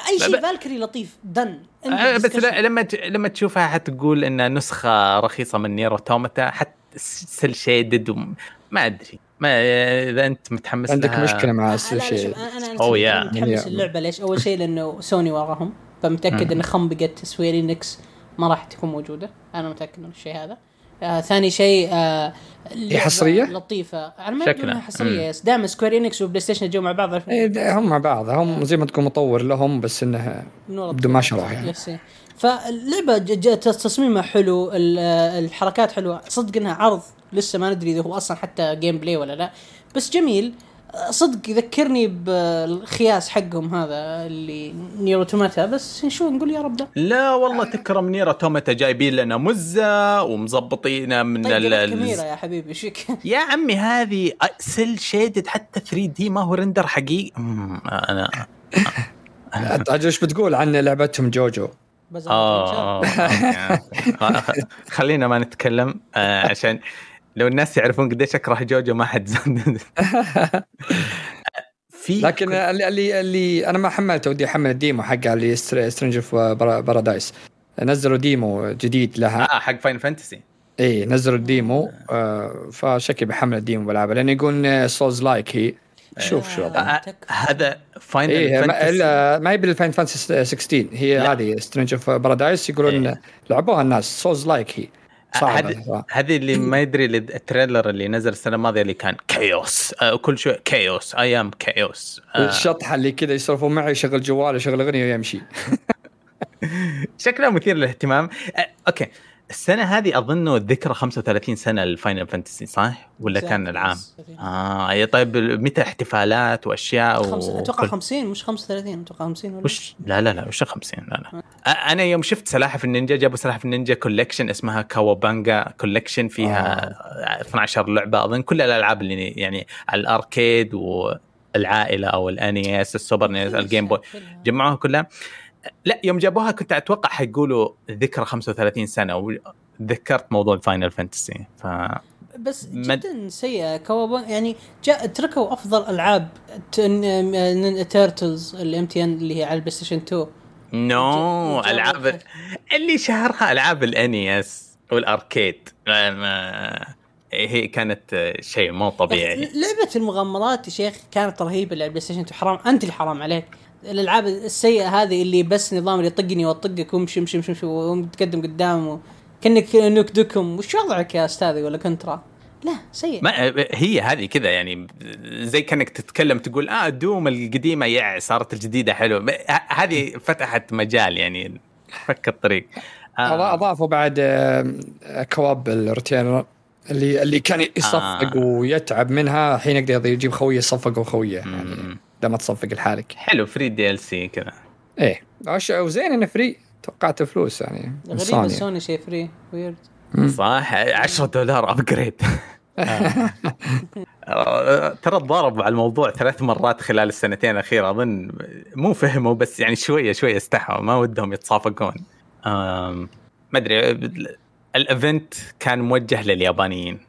أي شيء Valkyrie لطيف done.
آه، بس لا لما لما تشوفها حتقول إنها نسخة رخيصة من Nier Automata حتى cel shaded وم- ما أدري. ما إذا أنت متحمس
عندك
لها
مشكلة مع
لا
الشيء
لا شوف
أنا
أنا
يا.
متحمس. اللعبة ليش؟ أول شيء لأنه سوني وراهم فمتأكد إن خنبقة Square Enix ما راح تكون موجودة أنا متأكد من الشيء هذا آه ثاني شيء آه اللعبة
حصرية؟
لطيفة أنا ما أدري
شكلها.
إنها
حصرية.
yes دائما Square Enix و PlayStation جو مع بعض؟
إيه، هم مع بعض هم زي ما تقول مطور لهم بس انه
من ورا
بدون ما شرح يعني.
yes. فاللعبة ج- ج- تصميمها حلو ال- الحركات حلوة صدق إنها عرض لسه ما ندري إذا هو أصلا حتى gameplay ولا لا. بس جميل. صدق يذكرني بالخياس حقهم هذا اللي Nier Automata بس شو نقول يا رب لا
لا والله تكرم Nier Automata جايبين لنا مزة ومظبطينا من
طيب
ال-
قلت
ال-
كاميرا يا حبيبي check
يا عمي هذه cel shaded حتى 3D ما هو render حقيقي. أنا
أجل إيش بتقول عن لعبتهم
JoJo؟ okay. خلينا ما نتكلم آه، عشان لو الناس يعرفون قديش أكره JoJo ما حد في
لكن اللي اللي, اللي أنا ما حملته ودي أحمل ال demo حقها اللي Stranger of Paradise نزلوا demo جديد لها.
آه حق Final Fantasy
اي نزلوا ال demo. آه فشكلي بحمل ال demo بلعبها لأن يقول souls like هي شوف شو
آه.
هذا
Final ما, Fantasy ما هي بال Final Fantasy 16 هي. هذه Stranger of Paradise يقولون
إيه.
لعبوها الناس souls like هي
هذه اللي ما يدري ال trailer اللي نزل السنة الماضية اللي كان chaos آه كل شوي chaos I'm chaos آه.
الشطحة اللي كذا يسولفون معي يشغل جواله يشغل أغنية ويمشي.
شكلها مثير للاهتمام. آه okay. السنة هذه أظنه ذكرى 35 سنة لل Final Fantasy صح؟ ولا كان العام؟ آه طيب متى احتفالات وأشياء
خمس... أتوقع
وكل-
50 مش 35 أتوقع 50 ولا
وش؟ لا لا لا وش 50 لا لا. أنا يوم شفت سلاحف النينجا جابوا سلاحف النينجا collection اسمها Cowabunga Collection فيها آه. 12 لعبة. أظن كل الألعاب اللي يعني على ال arcade والعائلة أو ال NES ال Super NES ال Game Boy جمعوها كلها. لا يوم جابوها كنت أتوقع حيقولوا ذكرى 35 سنة وذكرت موضوع ال Final Fantasy ف
بس
مد-
جدا سيئة. كوابا يعني جاء تركوا أفضل ألعاب Turtles ال TMNT اللي هي على ال PlayStation 2 no
ألعاب اللي شهرها ألعاب ال NES وال arcade. ما- ما هي كانت شيء مو طبيعي.
لعبة المغامرات يا شيخ كانت رهيبة على ال PlayStation 2 حرام أنت اللي حرام عليك. الألعاب السيئة هذه اللي بس نظام اللي يطقني واطقك وامشي امشي امشي امشي وتقدم قدام. كأنك نوك دوكم وش وضعك يا أستاذي ولا كنترا لا سيء
ما هي هذه كذا يعني زي كأنك تتكلم تقول آه دوم القديمة يا صارت الجديدة حلوة هذه فتحت مجال يعني فك الطريق آه.
أضافوا بعد آه، كواب الروتينر اللي اللي كان يصفق
آه.
ويتعب منها الحين يقدر يجيب خوية يصفق وخويه يعني. لما تصفق لحالك.
حلو free DLC كذا.
إيه. وش- وزين إنه free توقعت فلوس يعني من
غريبه
سوني.
شيء free weird
صح 10 دولار upgrade ترى تضاربوا على الموضوع ثلاث مرات خلال السنتين الأخيرة. أظن مو فهموا بس يعني شوية شوية استحوا. ما ودهم يتصافقون. ما أدري ال event كان موجه لليابانيين. آه،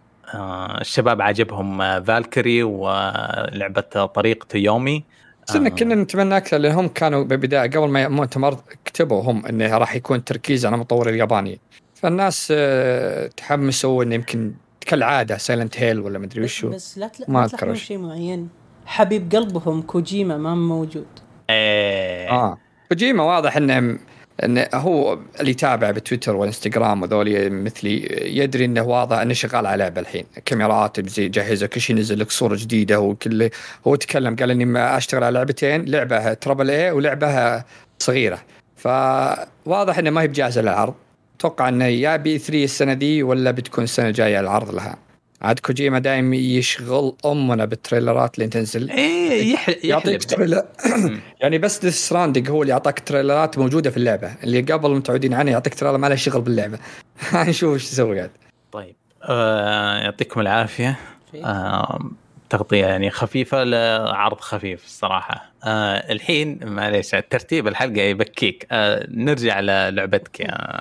الشباب عجبهم آه، فالكري ولعبة طريق تويومي
بس إن كنا نتمنى أكثر لأن هم كانوا بالبدايه قبل ما المؤتمر كتبوا هم إنه راح يكون تركيز على المطور الياباني. فالناس آه، تحمسوا إنه يمكن كالعادة Silent Hill ولا مدري وشو.
بس لا تلا...
ما.
شيء معين. حبيب قلبهم كوجيما ما موجود.
إيه.
آه. كوجيما واضح إنه انه هو اللي يتابع بتويتر والانستغرام وذولي مثلي يدري إنه واضح إنه شغال على لعبه الحين كاميرات جهزه كل شيء نزل لك صورة جديدة وكله هو تكلم قال إني ما أشتغل على لعبتين لعبة triple A ولعبة صغيرة. فواضح إنه ما هي بجاهزة للعرض. أتوقع إنه يا E3 السنة دي ولا بتكون السنة الجاية العرض لها. عاد كوجيما دايم يشغل أمنا بالتريلرات اللي تنزل.
إيه يح...
يعطيك trailer. يعني بس Death Stranding هو اللي اعطاك تريلرات موجودة في اللعبة. اللي قبل متعودين عنه يعطيك trailer ما له شغل باللعبة. نشوف إيش يسوي قاعد
طيب. آه يعطيكم العافية. آه تغطية يعني خفيفة لعرض خفيف الصراحة. آه الحين معليش ترتيب الحلقة يبكيك. آه نرجع للعبتك يا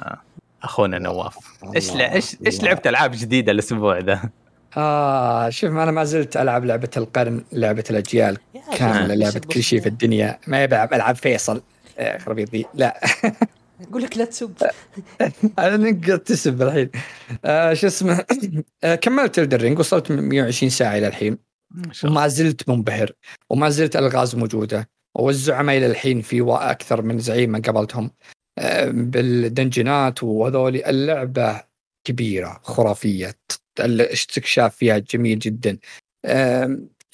أخونا نواف. إيش إيش إيش لعبت ألعاب جديدة الأسبوع ده؟
آه شوف أنا ما زلت ألعب لعبة القرن لعبة الأجيال كاملة لعبة كل شيء في الدنيا. ما يبي ألعب فيصل. خربيط ذي لا.
أقول لك لا تسب.
أنا نقدر تسب الحين. آه شو اسمه؟ آه كملت Elden Ring وصلت 120 ساعة إلى الحين. وما زلت منبهر. وما زلت ألغاز موجودة. والزعماء إلى الحين في أكثر من زعيم ما قابلتهم. آه بالدنجنات وهذول اللعبة كبيرة خرافية. الاستكشاف فيها؟ جميل جدا.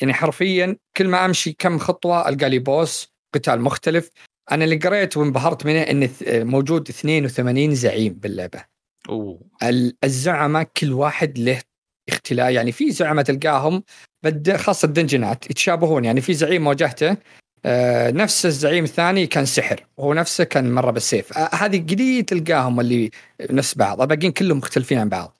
يعني حرفيا كل ما أمشي كم خطوة ألقى لي boss قتال مختلف. أنا اللي قريت وانبهرت منه إن موجود 82 زعيم باللعبة.
أوه.
الزعماء كل واحد له اختلاف يعني في زعماء تلقاهم خاصة الدنجنات يتشابهون يعني في زعيم واجهته آه نفس الزعيم الثاني كان سحر وهو نفسه كان مره بالسيف. آه هذه قليل تلقاهم اللي نفس بعض الباقيين كلهم مختلفين عن بعض.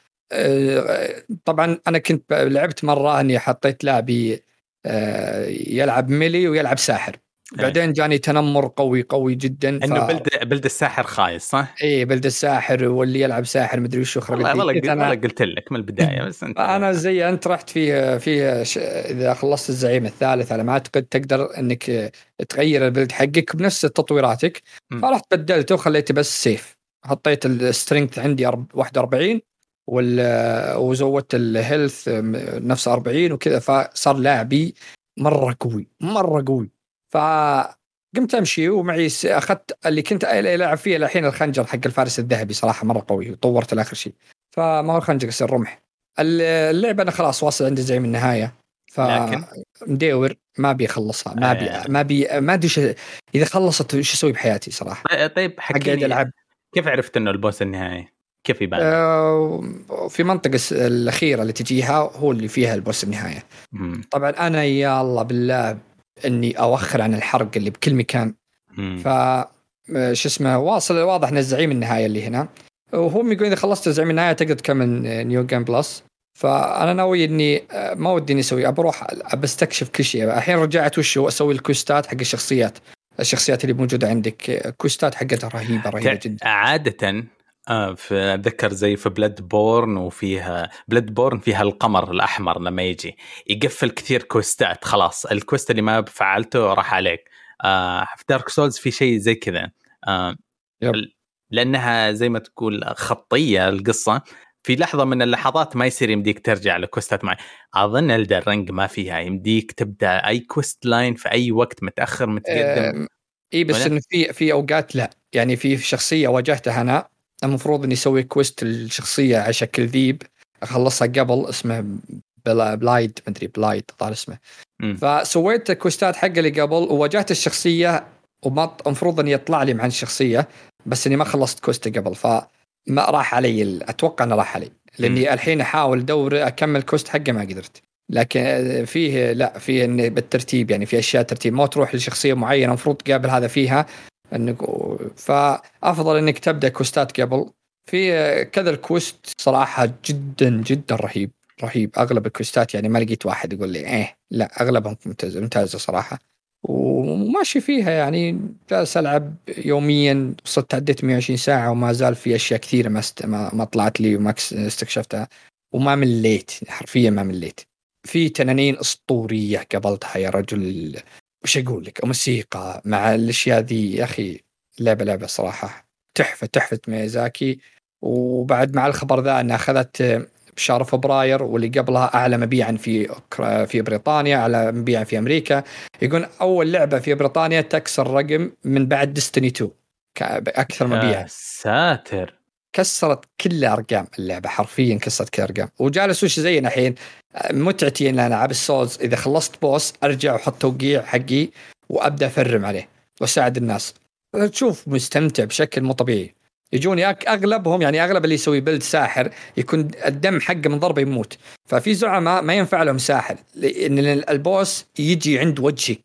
طبعا أنا كنت لعبت مرة أني حطيت لاعبي آه يلعب melee ويلعب ساحر. إيه. بعدين جاني تنمر قوي قوي جدا.
إنه ف... بلد بلد الساحر خايس صح؟
اي build الساحر واللي يلعب ساحر مدري وش
والله والله قلت, أنا... قلت لك من البداية بس أنت
أنا زي أنت رحت في في ش... إذا خلصت الزعيم الثالث على ما أعتقد تقدر إنك تغير ال build حقك بنفس تطويراتك. فرحت بدلته وخليته بس سيف حطيت ال strength عندي 41 وال... وزودت ال health نفس 40 وكذا فصار لاعبي مرة قوي مرة قوي. فقمت أمشي ومعي أخذت اللي كنت ألعب فيه الحين الخنجر حق الفارس الذهبي صراحة مرة قوي وطورت الآخر شيء. فما هو الخنجر يصير رمح. اللعبة أنا خلاص واصل عند زي من النهاية. ف مديور ما أبي أخلصها ما ابي آه. ما ابي ما أدري إذا خلصت إيش أسوي بحياتي صراحة.
طيب, طيب، حكيني ألعب. كيف عرفت إنه ال boss النهائي؟ كيف يبان؟
آه في منطقة الأخيرة اللي تجيها هو اللي فيها ال boss النهاية. مم. طبعا أنا يا الله بالله إني أوخر عن الحرق اللي بكل مكان. ف شو اسمه واصل واضح ان الزعيم النهاية اللي هنا. وهم يقولون إذا خلصت الزعيم النهاية تقدر تكمل new game plus فأنا ناوي إني ما ودي إني أسوي بروح بستكشف كل شيء. الحين رجعت وش أسوي الكوستات حق الشخصيات. الشخصيات اللي موجودة عندك كوستات حقتها رهيبة رهيبة جدا.
عادة آه في أتذكر زي في Bloodborne وفيها Bloodborne فيها القمر الأحمر لما يجي. يقفل كثير كوستات خلاص. ال quest اللي ما فعلته راح عليك. آه في Dark Souls في شيء زي كذا. آه لأنها زي ما تقول خطية القصة. في لحظة من اللحظات ما يصير يمديك ترجع لكوستات معي. أظن Elden Ring ما فيها. يمديك تبدأ أي quest line في أي وقت متأخر متقدم.
إي بس إنه في في أوقات لا. يعني في شخصية واجهتها أنا. المفروض إني أسوي كويست الشخصيه على شكل ذيب أخلصها قبل اسمه بلايد مدري بلايد طال اسمه م. فسويت كوستات حق اللي قبل وواجهت الشخصية وما المفروض إني يطلع لي مع الشخصية بس إني ما خلصت كوست قبل فما راح علي أتوقع إنه راح علي لأني م. الحين أحاول ادور أكمل كوست حقة ما قدرت لكن فيه لا فيه بالترتيب يعني في أشياء ترتيب ما تروح لشخصية معينة المفروض تقابل هذا فيها انك فأفضل أنك تبدأ كوستات قبل. في كذا ال quest صراحة جدا جدا رهيب رهيب. أغلب الكوستات يعني ما لقيت واحد يقول لي إيه لا أغلبهم ممتازه ممتازة صراحة. وماشي فيها يعني. جالس ألعب يوميا وصلت عديت 120 ساعة وما زال في أشياء كثيرة ما است... ما طلعت لي وما استكشفتها. وما مليت حرفيا ما مليت. في تنانين أسطورية قابلتها يا رجل. وش أقول لك؟ موسيقى مع الأشياء ذي يا أخي لعبه لعبة صراحة تحفه تحفة ميزاكي. وبعد مع الخبر ذا أنها أخذت بشهر فبراير واللي قبلها اعلى مبيعا في في بريطانيا اعلى مبيعا في أمريكا. يقول أول لعبة في بريطانيا تكسر رقم من بعد ديستني 2 أكثر مبيعا.
ساتر.
كسرت كل الارقام اللعبة حرفيا كسرت كل الارقام وجالس وش زينا الحين متعتي إن أنا ألعب السولز. إذا خلصت بوس أرجع وأحط توقيع حقي وأبدأ أفرم عليه وأساعد الناس. تشوف مستمتع بشكل مو طبيعي. يجوني أغلبهم يعني أغلب اللي يسوي بلد ساحر يكون الدم حقه من ضربة يموت. ففي زعماء ما ينفع لهم ساحر لأن البوس يجي عند وجهك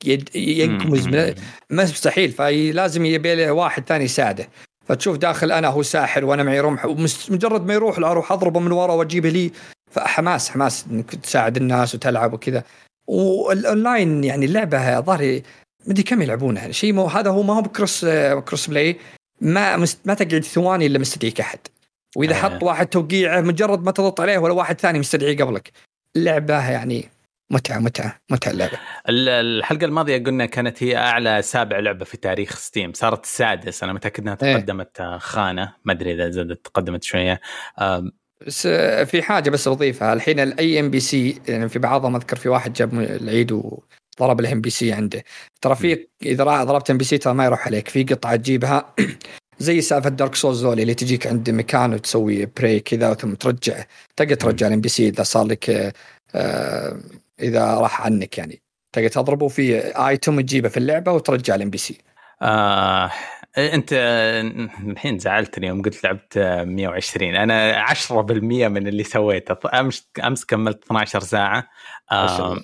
ما مستحيل. فلازم يبي واحد ثاني يساعده. فتشوف داخل أنا هو ساحر وأنا معي رمح ومجرد ما يروح أروح أضربه من ورا وأجيبه لي. فحماس حماس إنك تساعد الناس وتلعب وكذا. والأونلاين يعني اللعبه ظهري مدري كم يلعبونها. شيء مو هذا هو ما هو ب cross crossplay. ما مست ما تقعد ثواني إلا مستدعيك أحد. وإذا
آه.
حط واحد توقيعه مجرد ما تضغط عليه ولا واحد ثاني مستدعيه قبلك. اللعبه يعني متعة متعة متعة اللعبة.
ال- الحلقة الماضية قلنا كانت هي أعلى سابع لعبة في تاريخ Steam صارت السادس. أنا متأكد إنها
إيه.
تقدمت آه، خانة. ما أدري إذا زادت تقدمت شوية.
بس آه، في حاجة بس بضيفها الحين ال NPC يعني في بعضهم أذكر في واحد جاب العيد وضرب ال NPC عنده. ترى في إذا ضربت NPC ترى ما يروح عليك. في قطعة تجيبها. زي سالفة Dark Souls ذولي اللي تجيك عند مكان وتسوي pray كذا ثم ترجع. تقدر ترجع ال NPC إذا صار لك آه، آه، إذا راح عنك يعني. تقدر تضربه في item تجيبه في اللعبة وترجع ال NPC
آه أنت الحين زعلتني يوم قلت لعبت آه، 120 أنا 10% من اللي سويته. أمس أمس كملت 12
ساعة.
آه.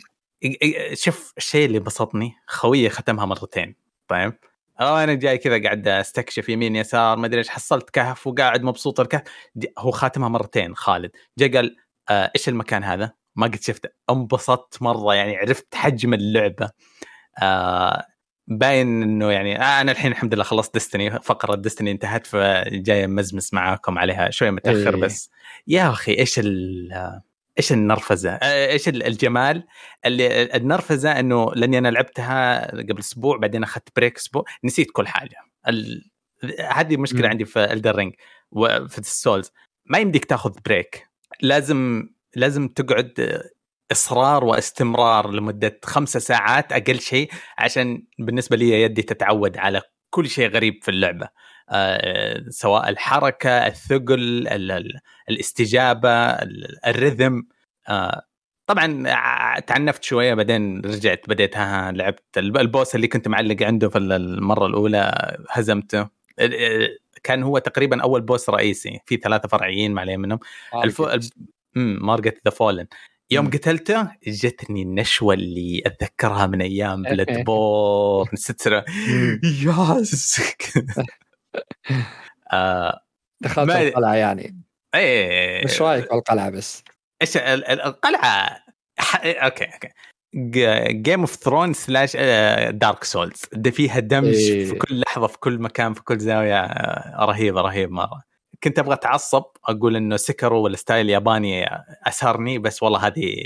شوف الشيء اللي بسطني خويي ختمها مرتين. طيب. أو أنا جاي كذا قاعد أستكشف يمين يسار ما أدري إيش. حصلت كهف وقاعد مبسوط الكهف. هو خاتمها مرتين خالد. جاء قال آه إيش المكان هذا؟ ما قد شفته. انبسطت مرة يعني عرفت حجم اللعبة. آه باين إنه يعني آه أنا الحين الحمد لله خلصت Destiny فقرة Destiny انتهت فجاي متحمس معاكم عليها. شوي متأخر
إيه.
بس. يا أخي إيش ال إيش النرفزة؟ آه، إيش ال- الجمال؟ اللي النرفزة إنه لأني أنا لعبتها قبل أسبوع بعدين أخذت break أسبوع نسيت كل حاجة. ال... هذه
مشكلة.
عندي في Elden Ring وفي ال Souls ما يمديك تاخذ break لازم لازم تقعد إصرار واستمرار لمدة خمسة ساعات أقل شيء عشان بالنسبة لي يدي تتعود على كل شيء غريب في اللعبة. آه، سواء الحركة الثقل ال- ال- الاستجابة ال- الرذم. آه، طبعا تعنفت شوية بعدين رجعت بديت ها ها، لعبت الب- البوس اللي كنت معلق عنده في المرة الأولى هزمته. كان هو تقريبا أول بوس رئيسي في ثلاثة فرعيين ما عليه منهم. الف... الف... مارجت ذا فولن يوم. قتلته جتني النشوة اللي أتذكرها من أيام بلاد بورن سترة ياس. آه،
دخلت
ما-
القلعة يعني.
إيه
إيش رأيك بالقلعه بس؟
إيش ال- ال- القلعة؟ ح... أوكي أوكي. جيم اوف ثرون سلاش دارك سولز ده فيها دمج
إيه.
في كل لحظة في كل مكان في كل زاوية آه، رهيبة رهيب مرة. كنت أبغى أتعصب أقول إنه سكرو والستايل الياباني اسرني بس والله هذه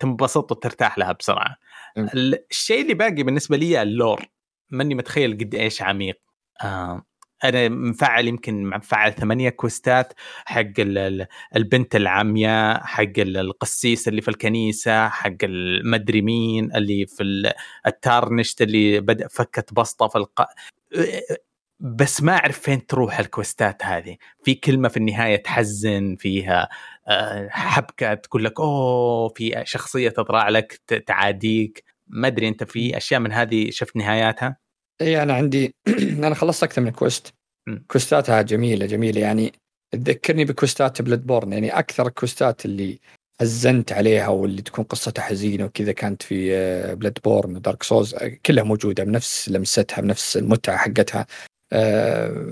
تنبسط وترتاح لها بسرعة.
مم.
الشيء اللي باقي بالنسبة لي اللور. ماني متخيل قد إيش عميق. آه أنا مفعل يمكن مفعل ثمانية كوستات حق ال- ال- البنت العمياء حق ال- القسيس اللي في الكنيسة حق المدري مين اللي في ال- التارنشت اللي بدأ فكت بسطة في الق... بس ما أعرف فين تروح ال quest ات هذه. في كلمة في النهاية تحزن فيها آه، حبكة تقول لك أوه في شخصية تطلع لك تعاديك. ما أدري أنت في أشياء من هذه شفت نهاياتها؟
اي أنا عندي أنا خلصت أكثر من quest.
quest
اتها جميلة جميلة. يعني تذكرني بكوستات Bloodborne. يعني أكثر ال quest ات اللي حزنت عليها واللي تكون قصتها حزينة وكذا كانت في آه، Bloodborne و Dark Souls كلها موجودة بنفس لمستها بنفس المتعة حقتها.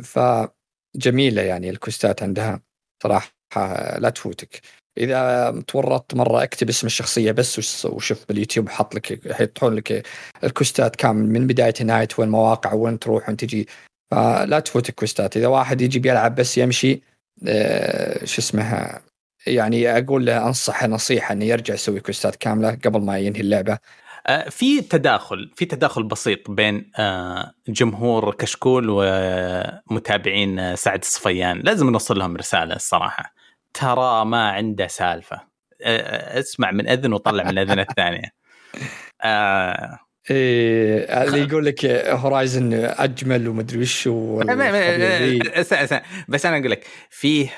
فجميلة يعني الكوستات عندها صراحة لا تفوتك. إذا تورطت مرة اكتب اسم الشخصية بس وش- وشوف باليوتيوب حط لك يحطون لك الكوستات كامل من بداية نهايه وين مواقع وين تروح وين تجي. فلا تفوت الكوستات. إذا واحد يجي بيلعب بس يمشي آه، شو اسمها يعني أقول له انصح نصيحة إنه يرجع يسوي كوستات كاملة قبل ما ينهي
اللعبة. في تداخل في تداخل بسيط بين آه، جمهور كشكول ومتابعين آه، سعد الصفيان. لازم نوصل لهم رسالة الصراحة. ترى ما عنده سالفة. آه، اسمع من أذن وطلع من الاذن الثانية. آه،
إيه اللي يقول لك هورايزن أجمل ومدري وش.
بس أنا أقول لك فيه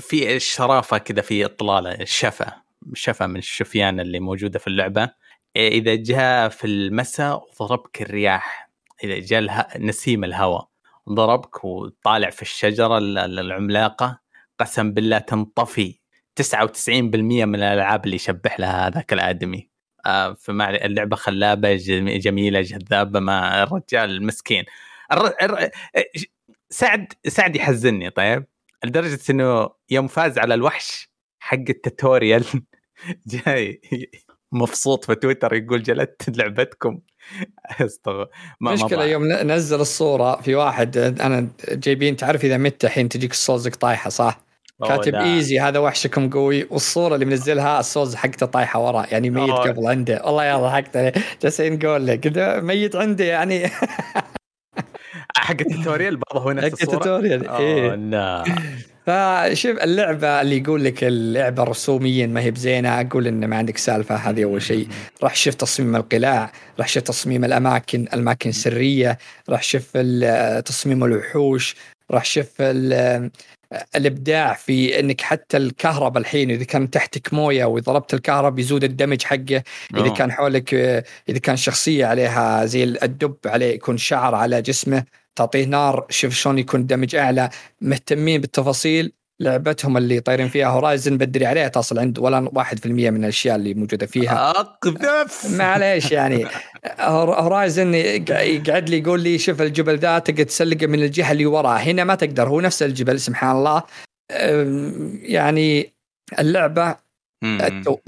في الشرافه كذا في إطلالة الشفه شفة من الشفيان اللي موجودة في اللعبة. إذا جاء في المساء وضربك الرياح. إذا جاء اله... نسيم الهواء. ضربك وطالع في الشجرة العملاقة. قسم بالله تنطفي. 99% من الألعاب اللي يشبح لها هذاك الآدمي. آه فمع اللعبة خلابة جميلة جذابة مع الرجال مسكين الر... الر... سعد سعد يحزني طيب. لدرجة إنه يوم فاز على الوحش حق ال tutorial جاي مبسوط في تويتر يقول جلدت لعبتكم.
استغ... ما مشكلة يوم نزل الصورة في واحد أنا جايبين تعرف إذا مت الحين تجيك الصوزك طايحة صح؟ كاتب easy هذا وحشكم قوي. والصورة اللي منزلها الصوز حقته طايحة ورا يعني ميت قبل عنده. والله يا ضحكت عليه. جالسين نقول لك ميت عنده يعني.
حق ال tutorial برضه هو نفس الصورة؟ حق ال
tutorial إيه. لا. فشوف اللعبة اللي يقول لك اللعبة رسوميا ما هي بزينة أقول إن ما عندك سالفة هذه أول شيء. راح شوف تصميم القلاع راح شوف تصميم الأماكن الأماكن السرية راح شوف تصميم الوحوش راح شوف الإبداع في إنك حتى الكهرباء الحين إذا كان تحتك موية وضربت الكهرباء بيزود الدمج حقه. إذا كان حولك إذا كان شخصية عليها زي الدب عليه يكون شعر على جسمه. تعطيه نار شوف شلون يكون damage أعلى. مهتمين بالتفاصيل لعبتهم اللي طايرين فيها Horizon بدري عليها تصل عند ولا 1% من الأشياء اللي موجودة فيها.
أقذف!
معليش يعني. Horizon يقعد لي يقول لي شوف الجبل ذا تقدر تسلقه من الجهة اللي وراه. هنا ما تقدر هو نفس الجبل سبحان الله. يعني اللعبة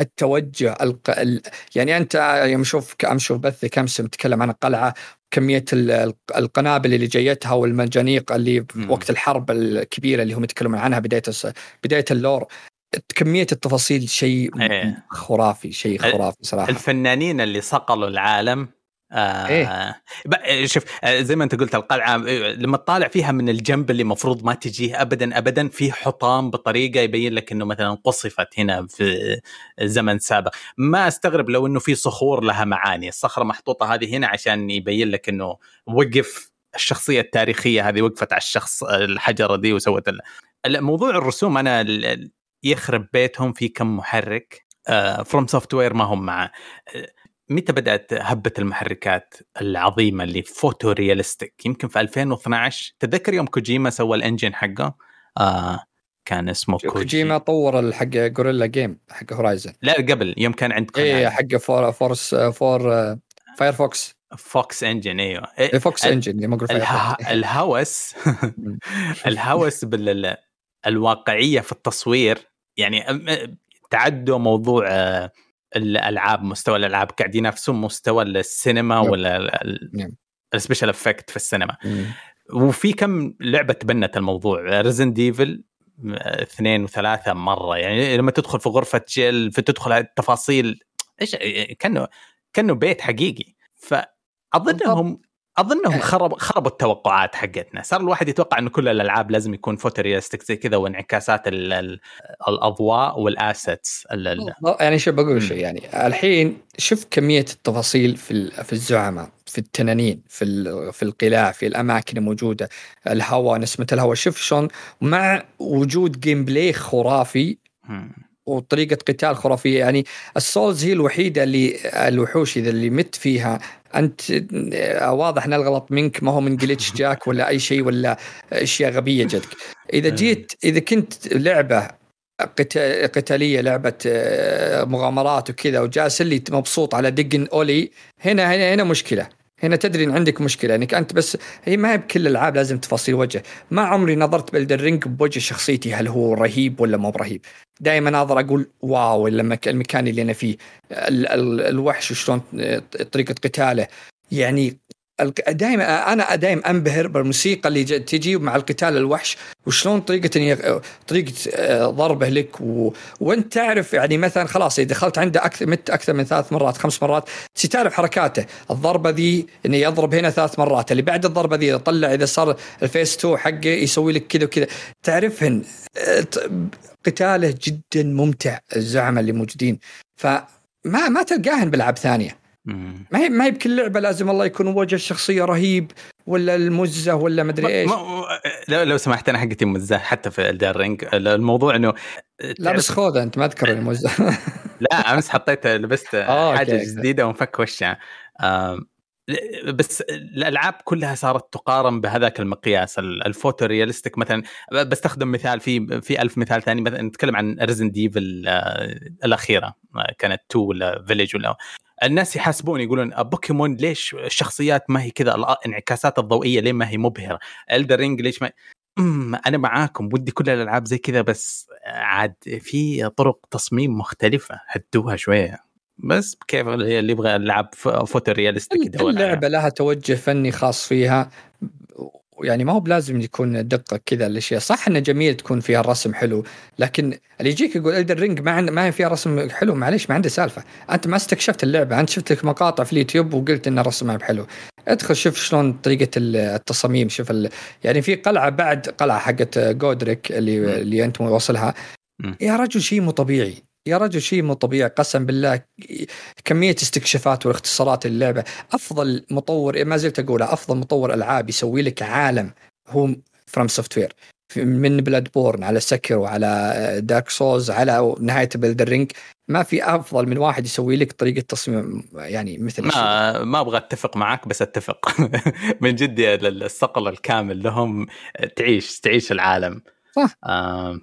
التوجه الق... يعني أنت يوم أشوف أشوف بثك امس متكلم عن القلعة كمية القنابل اللي جايتها والمنجنيق اللي في وقت الحرب الكبيرة اللي هم يتكلمون عنها بداية بداية اللور. كمية التفاصيل شيء إيه. خرافي شيء خرافي صراحة.
الفنانين اللي صقلوا العالم آه إيه؟ شوف آه، زي ما أنت قلت القلعة آه، لما تطالع فيها من الجنب اللي المفروض ما تجيه ابدا ابدا في حطام بطريقة يبين لك إنه مثلا قصفت هنا في زمن سابق. ما أستغرب لو إنه في صخور لها معاني. الصخرة محطوطة هذه هنا عشان يبين لك إنه وقف الشخصية التاريخية هذه وقفت على الشخص الحجرة دي وسوت موضوع الرسوم أنا يخرب بيتهم في كم محرك FromSoftware ما هم مع متى بدأت هبة المحركات العظيمة اللي photorealistic يمكن في 2012 تذكر يوم كوجيما سوى ال engine حقه؟ آه كان اسمه
كوجيما, كوجيما طور حق Guerrilla Games حق Horizon
لا قبل. يوم كان عند
اي حق فور فورس فور فايرفوكس
فوكس انجن إيوه.
إيه فوكس انجن ما
الهوس الهوس بالواقعيه في التصوير يعني تعدوا موضوع آه، الألعاب مستوى الألعاب قاعد ينافسون مستوى السينما نعم. ولا السبيشال افكت في السينما. وفي كم لعبة تبنت الموضوع؟ ريزن ديفل اثنين وثلاثة مرة. يعني لما تدخل في غرفة جيل في تدخل التفاصيل إيش كأنه كأنه بيت حقيقي. فأظنهم أظنهم إيه. خرب خربوا التوقعات حقتنا. صار الواحد يتوقع انه كل الألعاب لازم يكون photorealistic زي كذا وانعكاسات الأضواء وال assets
يعني شو بقول شيء يعني الحين شوف كمية التفاصيل في في الزعماء في التنانين في في القلاع في الأماكن الموجودة الهواء نسمة الهواء. شوف شلون مع وجود gameplay خرافي وطريقة قتال خرافية. يعني السولز هي الوحيدة اللي الوحوش إذا اللي مت فيها أنت واضح إن الغلط منك ما هو من جلتش جاك ولا أي شيء ولا أشياء غبية جتك إذا جيت إذا كنت لعبة قتالية لعبة آه، مغامرات وكذا وجالس اللي مبسوط على دقن أولي هنا هنا هنا مشكلة. هنا تدري إن عندك مشكلة إنك أنت بس هي ما هي بكل الألعاب لازم تفاصيل وجه. ما عمري نظرت ب Elden Ring بوجه شخصيتي هل هو رهيب ولا مو برهيب دائما ناظر أقول واو المكان اللي أنا فيه ال ال الوحش شلون طريقة قتاله. يعني دائما أنا دائما أنبهر بالموسيقى اللي تجي مع القتال الوحش وشلون طريقة طريقة آه، ضربه لك و... وأنت تعرف يعني مثلا خلاص إذا دخلت عنده أكثر مت أكثر من ثلاث مرات خمس مرات تعرف حركاته. الضربة ذي إنه يضرب هنا ثلاث مرات اللي بعد الضربة ذي يطلع إذا صار ال phase 2 حقه يسوي لك كذا وكذا. تعرفهن آه، قتاله جدا ممتع الزعماء اللي موجودين. فما ما تلقاهن بالعاب ثانية. ما هي ما هي بكل لعبة لازم الله يكون وجه الشخصية رهيب ولا المزة ولا مدري إيش.
لو, لو سمحت أنا حقتي مزة حتى في Elden Ring الموضوع إنه
لا بس خوذة أنت ما تذكر المزة.
لا أمس حطيت لبست حاجة جديدة وانفك وشها. بس الألعاب كلها صارت تقارن بهذاك المقياس ال photorealistic مثلا. بستخدم مثال في في ألف مثال ثاني مثلا نتكلم عن Resident Evil الأخيرة كانت 2 ولا Village ولا الناس يحاسبون يقولون بوكيمون ليش الشخصيات ما هي كذا الانعكاسات الضوئية ليه ما هي مبهرة؟ Elden Ring ليش ما أنا معاكم ودي كل الألعاب زي كذا بس عاد في طرق تصميم مختلفة هدوها شوية. بس كيف اللي يبغى يلعب photorealistic
اللعبه لها توجه فني خاص فيها. يعني ما هو بلازم يكون دقة كذا الأشياء. صح انه جميل تكون فيها الرسم حلو لكن اللي يجيك يقول Elden Ring ما عند ما فيها رسم حلو معليش ما عنده سالفة. أنت ما استكشفت اللعبة أنت شفت لك مقاطع في اليوتيوب وقلت إن رسمها بحلو. ادخل شوف شلون طريقة التصاميم شوف ال... يعني في قلعة بعد قلعة حقت Godrick اللي. اللي أنت واصلها يا رجل شيء مو طبيعي. يا رجل شيء مو طبيعي قسم بالله كمية استكشافات والاختصارات اللعبة. أفضل مطور ما زلت اقولها أفضل مطور ألعاب يسوي لك عالم هو From Software من Bloodborne على سكر وعلى Dark Souls على نهاية بـ Elden Ring ما في أفضل من واحد يسوي لك طريقة تصميم يعني مثل
ما ما أبغى أتفق معك بس أتفق. من جد الصقل الكامل لهم تعيش تعيش العالم.
صح. آه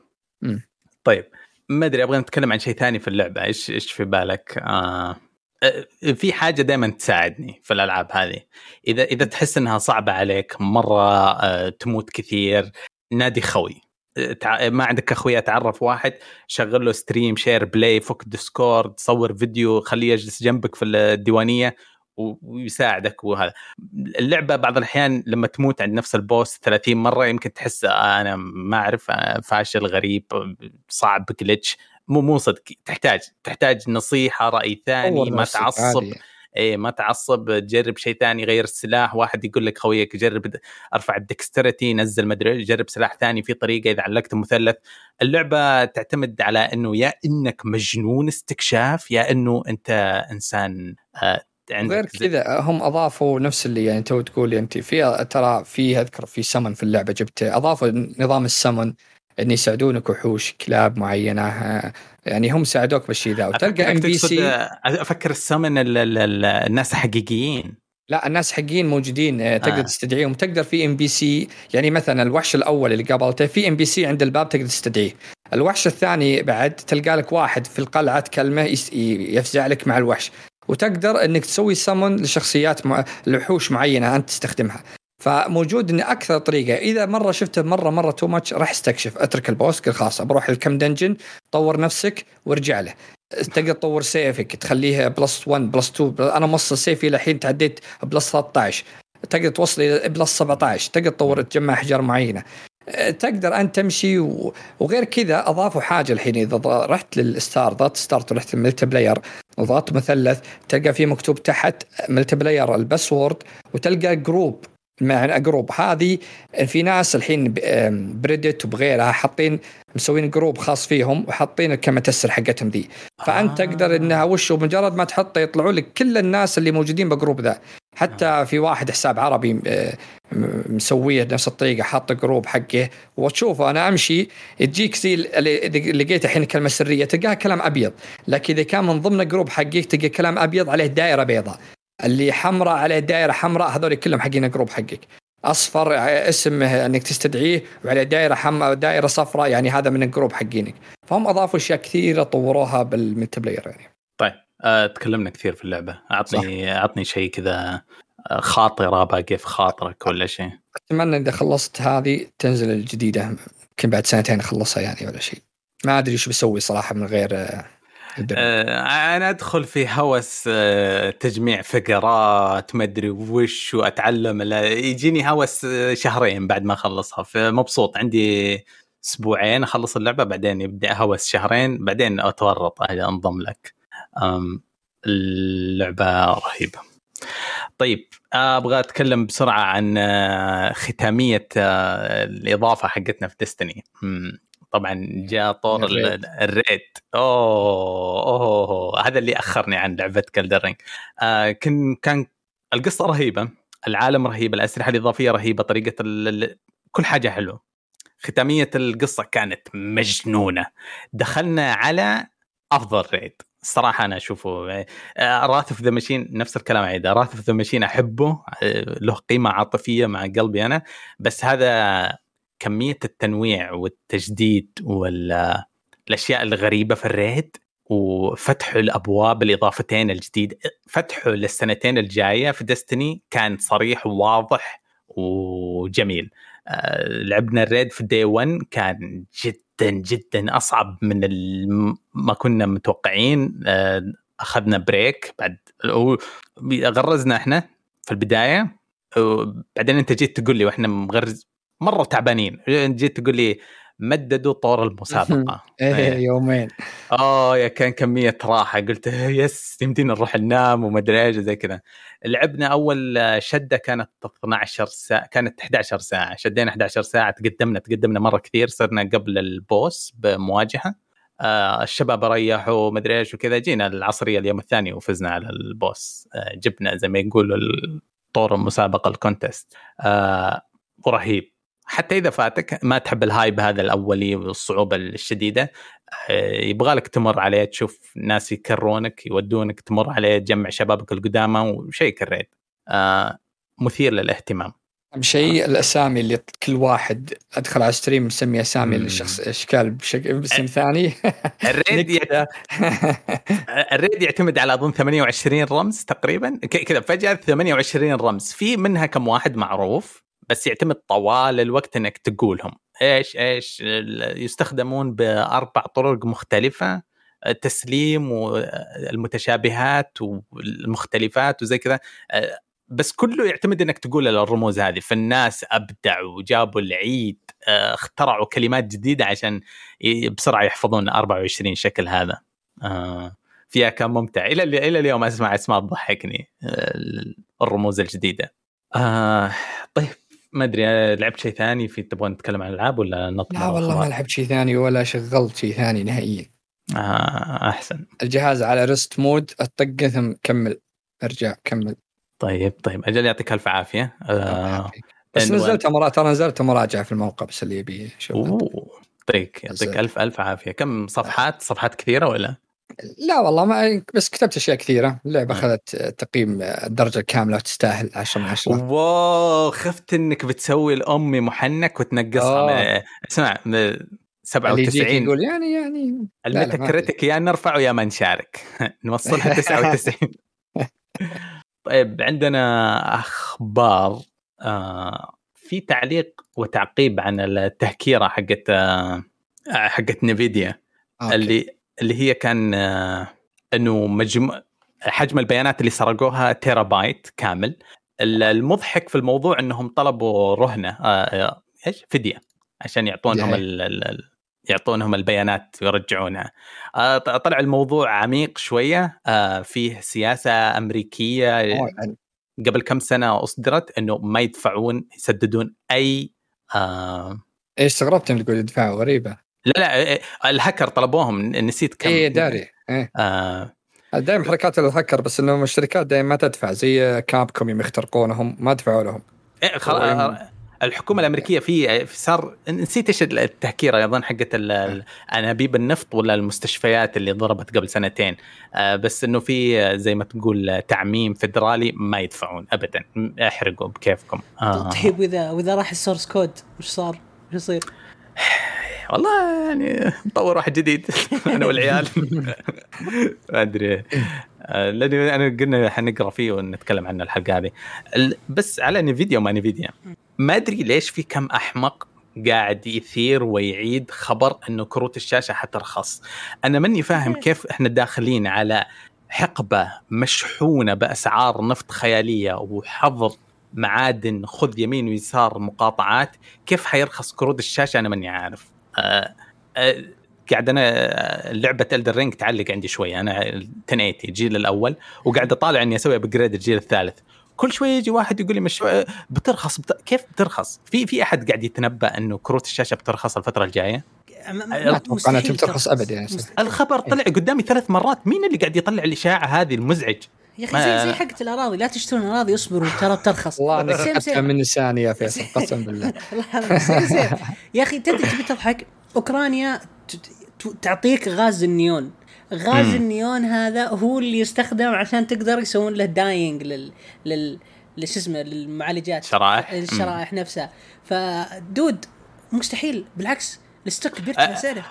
طيب. ما أدري أبغى نتكلم عن شيء ثاني في اللعبة. إيش إيش في بالك؟ آه في حاجة دائما تساعدني في الألعاب هذه. إذا إذا تحس إنها صعبة عليك مرة آه تموت كثير نادي خوي. ما عندك اخويا تعرف واحد شغل له stream share play فك Discord صور فيديو خليه يجلس جنبك في الديوانية ويساعدك وهذا. اللعبة بعض الأحيان لما تموت عند نفس البوس 30 مرة يمكن تحس أنا ما أعرف فاشل غريب صعب جلتش مو مو صدق. تحتاج تحتاج نصيحة رأي ثاني ما تعصب. اي ما تعصب تجرب شيء ثاني غير السلاح. واحد يقول لك خويك جرب أرفع الدكسترتي نزل مدري جرب سلاح ثاني في طريقة إذا علقت مثلث. اللعبة تعتمد على إنه يا إنك مجنون استكشاف يا إنه أنت إنسان آه
غير كذا هم أضافوا نفس اللي يعني تو تقول انت في ترى في أذكر في سمن في اللعبة جبت أضافوا نظام السمن إن يساعدونك وحوش كلاب معينة يعني هم ساعدوك بالشيء ذا.
وتلقى ام بي سي أفكر السمن الناس الحقيقيين
لا الناس حقين موجودين آه، تقدر آه. تستدعيهم. تقدر في NPC يعني مثلا الوحش الأول اللي قابلته في NPC عند الباب تقدر تستدعيه. الوحش الثاني بعد تلقى لك واحد في القلعة تكلمه يفزع لك مع الوحش. وتقدر إنك تسوي سمون لشخصيات مع... لوحوش معينة أنت تستخدمها. فموجود إن أكثر طريقة إذا مرة شفته مرة مرة too much راح استكشف. أترك ال boss قل خلاص بروح لكم dungeon طور نفسك وارجع له. تقدر تطور سيفك تخليه plus 1 plus 2 أنا موصل سيفي الحين تعديت plus 13 تقدر توصل إلى plus 17 تقدر تطور تجمع أحجار معينة. تقدر انت تمشي وغير كذا أضافوا حاجة الحين. إذا رحت للستار ضغطت ستارت ورحت الملتي بلاير وضغطت مثلث تلقى فيه مكتوب تحت ملتي بلاير الباسورد وتلقى جروب مع جروب هذه في ناس الحين بريدت وبغيرها حاطين مسوين جروب خاص فيهم وحاطين الكمتسر حقتهم ذي. فأنت آه. تقدر إنها وش بمجرد ما تحطه يطلعوا لك كل الناس اللي موجودين بجروب ذا. حتى آه. في واحد حساب عربي آه، مسويه بنفس الطريقة حاط group حقه. وتشوفه أنا أمشي تجيك زي لقيت الحين كلمة سرية تلقاها كلام أبيض. لكن إذا كان من ضمن ال group حقك تلقى كلام أبيض عليه دائرة بيضاء. اللي حمراء عليه دائرة حمراء هذول كلهم حقين ال group حقك. أصفر اسم إنك تستدعيه وعلى دائرة حمراء دائرة صفراء يعني هذا من ال group حقينك. فهم أضافوا أشياء كثيرة طوروها بال multiplayer يعني.
تكلمنا كثير في اللعبة. اعطني صح. أعطني شيء كذا آه، خاطرة باقي في خاطرك ولا شيء.
أتمنى إذا خلصت هذه تنزل الجديدة. يمكن بعد سنتين أخلصها يعني ولا شيء. ما أدري إيش بسوي صراحة من غير آه،
آه أنا أدخل في هوس آه تجميع فقرات ما أدري وش وأتعلم. يجيني هوس آه، شهرين بعد ما أخلصها. فمبسوط. عندي أسبوعين أخلص اللعبة بعدين يبدأ هوس شهرين بعدين أتورط أنضم لك. اللعبة رهيبة. طيب أبغى أتكلم بسرعة عن آه، ختامية آه، الإضافة حقتنا في Destiny طبعا جاء طور ال raid, أوه, أوه هذا اللي أخرني عن لعبة Elden Ring آه كان كان القصة رهيبة العالم رهيب الأسلحة الإضافية رهيبة طريقة كل حاجة حلوة. ختامية القصة كانت مجنونة. دخلنا على أفضل raid. الصراحه أنا أشوفه Wrath of the Machine نفس الكلام عيد Wrath of the Machine أحبه آه، له قيمة عاطفية مع قلبي أنا بس هذا كمية التنويع والتجديد والاشياء الغريبة في ال raid وفتحوا الأبواب الإضافتين الجديد فتحه للسنتين الجاية في Destiny كان صريح وواضح وجميل آه، لعبنا ال raid في day 1 كان جدا جدا أصعب من ما كنا متوقعين. آه، أخذنا break بعد غرزنا إحنا في البداية. وبعدين أنت جيت تقول لي وإحنا مغرز مرة تعبانين. جيت تقول لي مددوا طور المسابقة.
إيه, إيه. يومين.
آه يا كان كمية راحة. قلت yes يمدينا نروح ننام وما أدري إيش زي كذا. لعبنا أول شدة كانت 12 ساعة كانت 11 ساعة. شدينا 11 ساعة تقدمنا تقدمنا مرة كثير. صرنا قبل ال boss بمواجهة. آه الشباب ريحوا ومدري إيش وكذا. جينا العصرية اليوم الثاني وفزنا على ال boss. آه جبنا زي ما يقولوا طور المسابقة ال contest. آه ورهيب حتى إذا فاتك ما تحب ال hype هذا الأولي والصعوبة الشديدة آه، يبغى لك تمر عليه تشوف ناس يكرّونك يودونك تمر عليه تجمع شبابك القدامى وشيء great. آه مثير للاهتمام.
شيء الأسامي اللي كل واحد أدخل على stream مسمي أسامي للشخص إشكال بشكل باسم ثاني.
ال raid ال raid يعتمد على أظن 28 رمز تقريبا كذا فجأة 28 رمز. في منها كم واحد معروف؟ بس يعتمد طوال الوقت إنك تقولهم. إيش إيش يستخدمون بأربع طرق مختلفة التسليم والمتشابهات والمختلفات وزي كذا. بس كله يعتمد إنك تقول الرموز هذه. فالناس ابدعوا وجابوا العيد اخترعوا كلمات جديدة عشان بسرعة يحفظون 24 شكل هذا. فيها كان ممتع. إلى إلى اليوم أسمع أسماء تضحكني الرموز الجديدة. آه طيب. ما أدري لعبت شيء ثاني في تبغون نتكلم عن الألعاب ولا نطلع
لا والله ما لعبت شيء ثاني ولا شغلت شيء ثاني نهائيا.
آه أحسن.
الجهاز على ريست مود أطقه ثم كمل. أرجع كمل.
طيب طيب. أجل يعطيك ألف عافية. آه
بس نزلت مراجعه ترى نزلت مراجعة في الموقع بس اللي يبي
يشوف يعطيك يعطيك الف ألف عافية. كم صفحات؟ صفحات كثيرة ولا؟
لا والله ما بس كتبت أشياء كثيرة. اللعبة أخذت تقييم الدرجة الكاملة وتستاهل 10 من 10
واو خفت إنك بتسوي الامي محنك وتنقصها. اسمع 97
يقول يعني يعني
ال Metacritic يا نرفعه يا ما نشارك. نوصلها 99 طيب عندنا أخبار. آه في تعليق وتعقيب عن التهكيرة حقت آه حقت نفيديا. أوكي. اللي اللي هي كان آه، إنه مجموع حجم البيانات اللي سرقوها تيرا بايت كامل المضحك في الموضوع إنهم طلبوا رهنة آه، آه، إيش؟ فدية عشان يعطونهم ال ال يعطونهم البيانات ويرجعونها. طلع الموضوع عميق شوية. فيه سياسة أمريكية يعني. قبل كم سنة أصدرت إنه ما يدفعون يسددون أي
آه إيش استغربت انك تقول يدفعوا غريبة.
لا لا إيه، الهكر طلبوهم نسيت كم
اي داري إيه. آه دائما حركات الهكر بس إنهم الشركات دائما ما تدفع زي كابكوم يوم يخترقونهم ما دفعوا لهم
إيه خلاص الحكومة الأمريكية في صار نسيت إيش التهكيره أظن حقت أنابيب النفط ولا المستشفيات اللي ضربت قبل سنتين آه بس إنه في زي ما تقول تعميم فدرالي ما يدفعون ابدا احرقوا بكيفكم
آه. طيب وإذا وإذا راح السورس كود وش صار؟ وش يصير؟
والله يعني نطور واحد جديد أنا والعيال. ما أدري. آه، لأني أنا قلنا حنقرا فيه ونتكلم عنه الحلقة هذه. بس على نفيديا وما نفيديا. ما أدري ليش في كم أحمق قاعد يثير ويعيد خبر إنه كروت الشاشة حترخص. أنا ماني فاهم كيف إحنا داخلين على حقبة مشحونة بأسعار نفط خيالية وحظر معادن خذ يمين ويسار مقاطعات. كيف حيرخص كروت الشاشة؟ أنا ماني عارف. قاعد أنا آه، لعبة Elden Ring تعلق عندي شوية أنا 1080 الجيل الأول وقاعد أطالع إني أسوي upgrade الجيل الثالث كل شوية يجي واحد يقول لي مش بترخص بت... كيف بترخص؟ في في أحد قاعد يتنبأ إنه كروت الشاشة بترخص الفترة الجاية؟
ما أتوقع إنها بترخص ابدا يعني
الخبر طلع قدامي ثلاث مرات مين اللي قاعد يطلع الاشاعه هذه المزعج؟
يا أخي زي زي حقت الأراضي لا تشترون أراضي اصبروا ترى بترخص
والله أخذتها من لساني يا فيصل قسم بالله.
يا أخي تدري تبي تضحك؟ أوكرانيا تعطيك غاز النيون. غاز
مم.
النيون هذا هو اللي يستخدم عشان تقدر يسوون له dying لل لل لش اسمه للمعالجات
شرائح.
الشرائح نفسها. فدود مستحيل. بالعكس ال stock بيرتفع
أه.
سعره.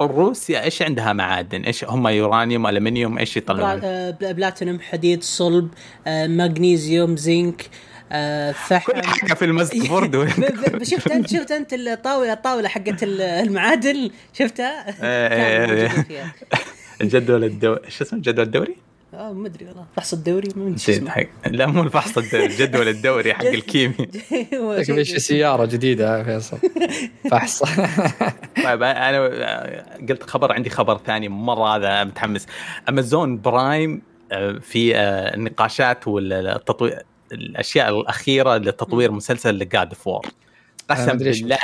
روسيا إيش عندها معادن؟ إيش هم يورانيوم ألمنيوم إيش يطلعون؟
بلاتينوم حديد صلب آه، مغنيسيوم زنك آه، فحم
كل حاجة في المزق برضو
شفت انت شفت أنت الطاوله الطاولة حقت ال- المعادن شفتها؟
إيه، إيه،
فيها
الجدول الدوري إيش اسمه الجدول الدوري؟
آه ما أدري والله. فحص الدوري ما أدري
حق لا مو الفحص الدوري الجدول الدوري حق
شيء إيش
سيارة جديدة يا فيصل. فحص.
طيب أنا قلت خبر عندي خبر ثاني مرة هذا متحمس. امازون برايم آه، في آه، النقاشات والتطوير الأشياء الأخيرة لتطوير مسلسل ل
God
of
War قسم
بالله.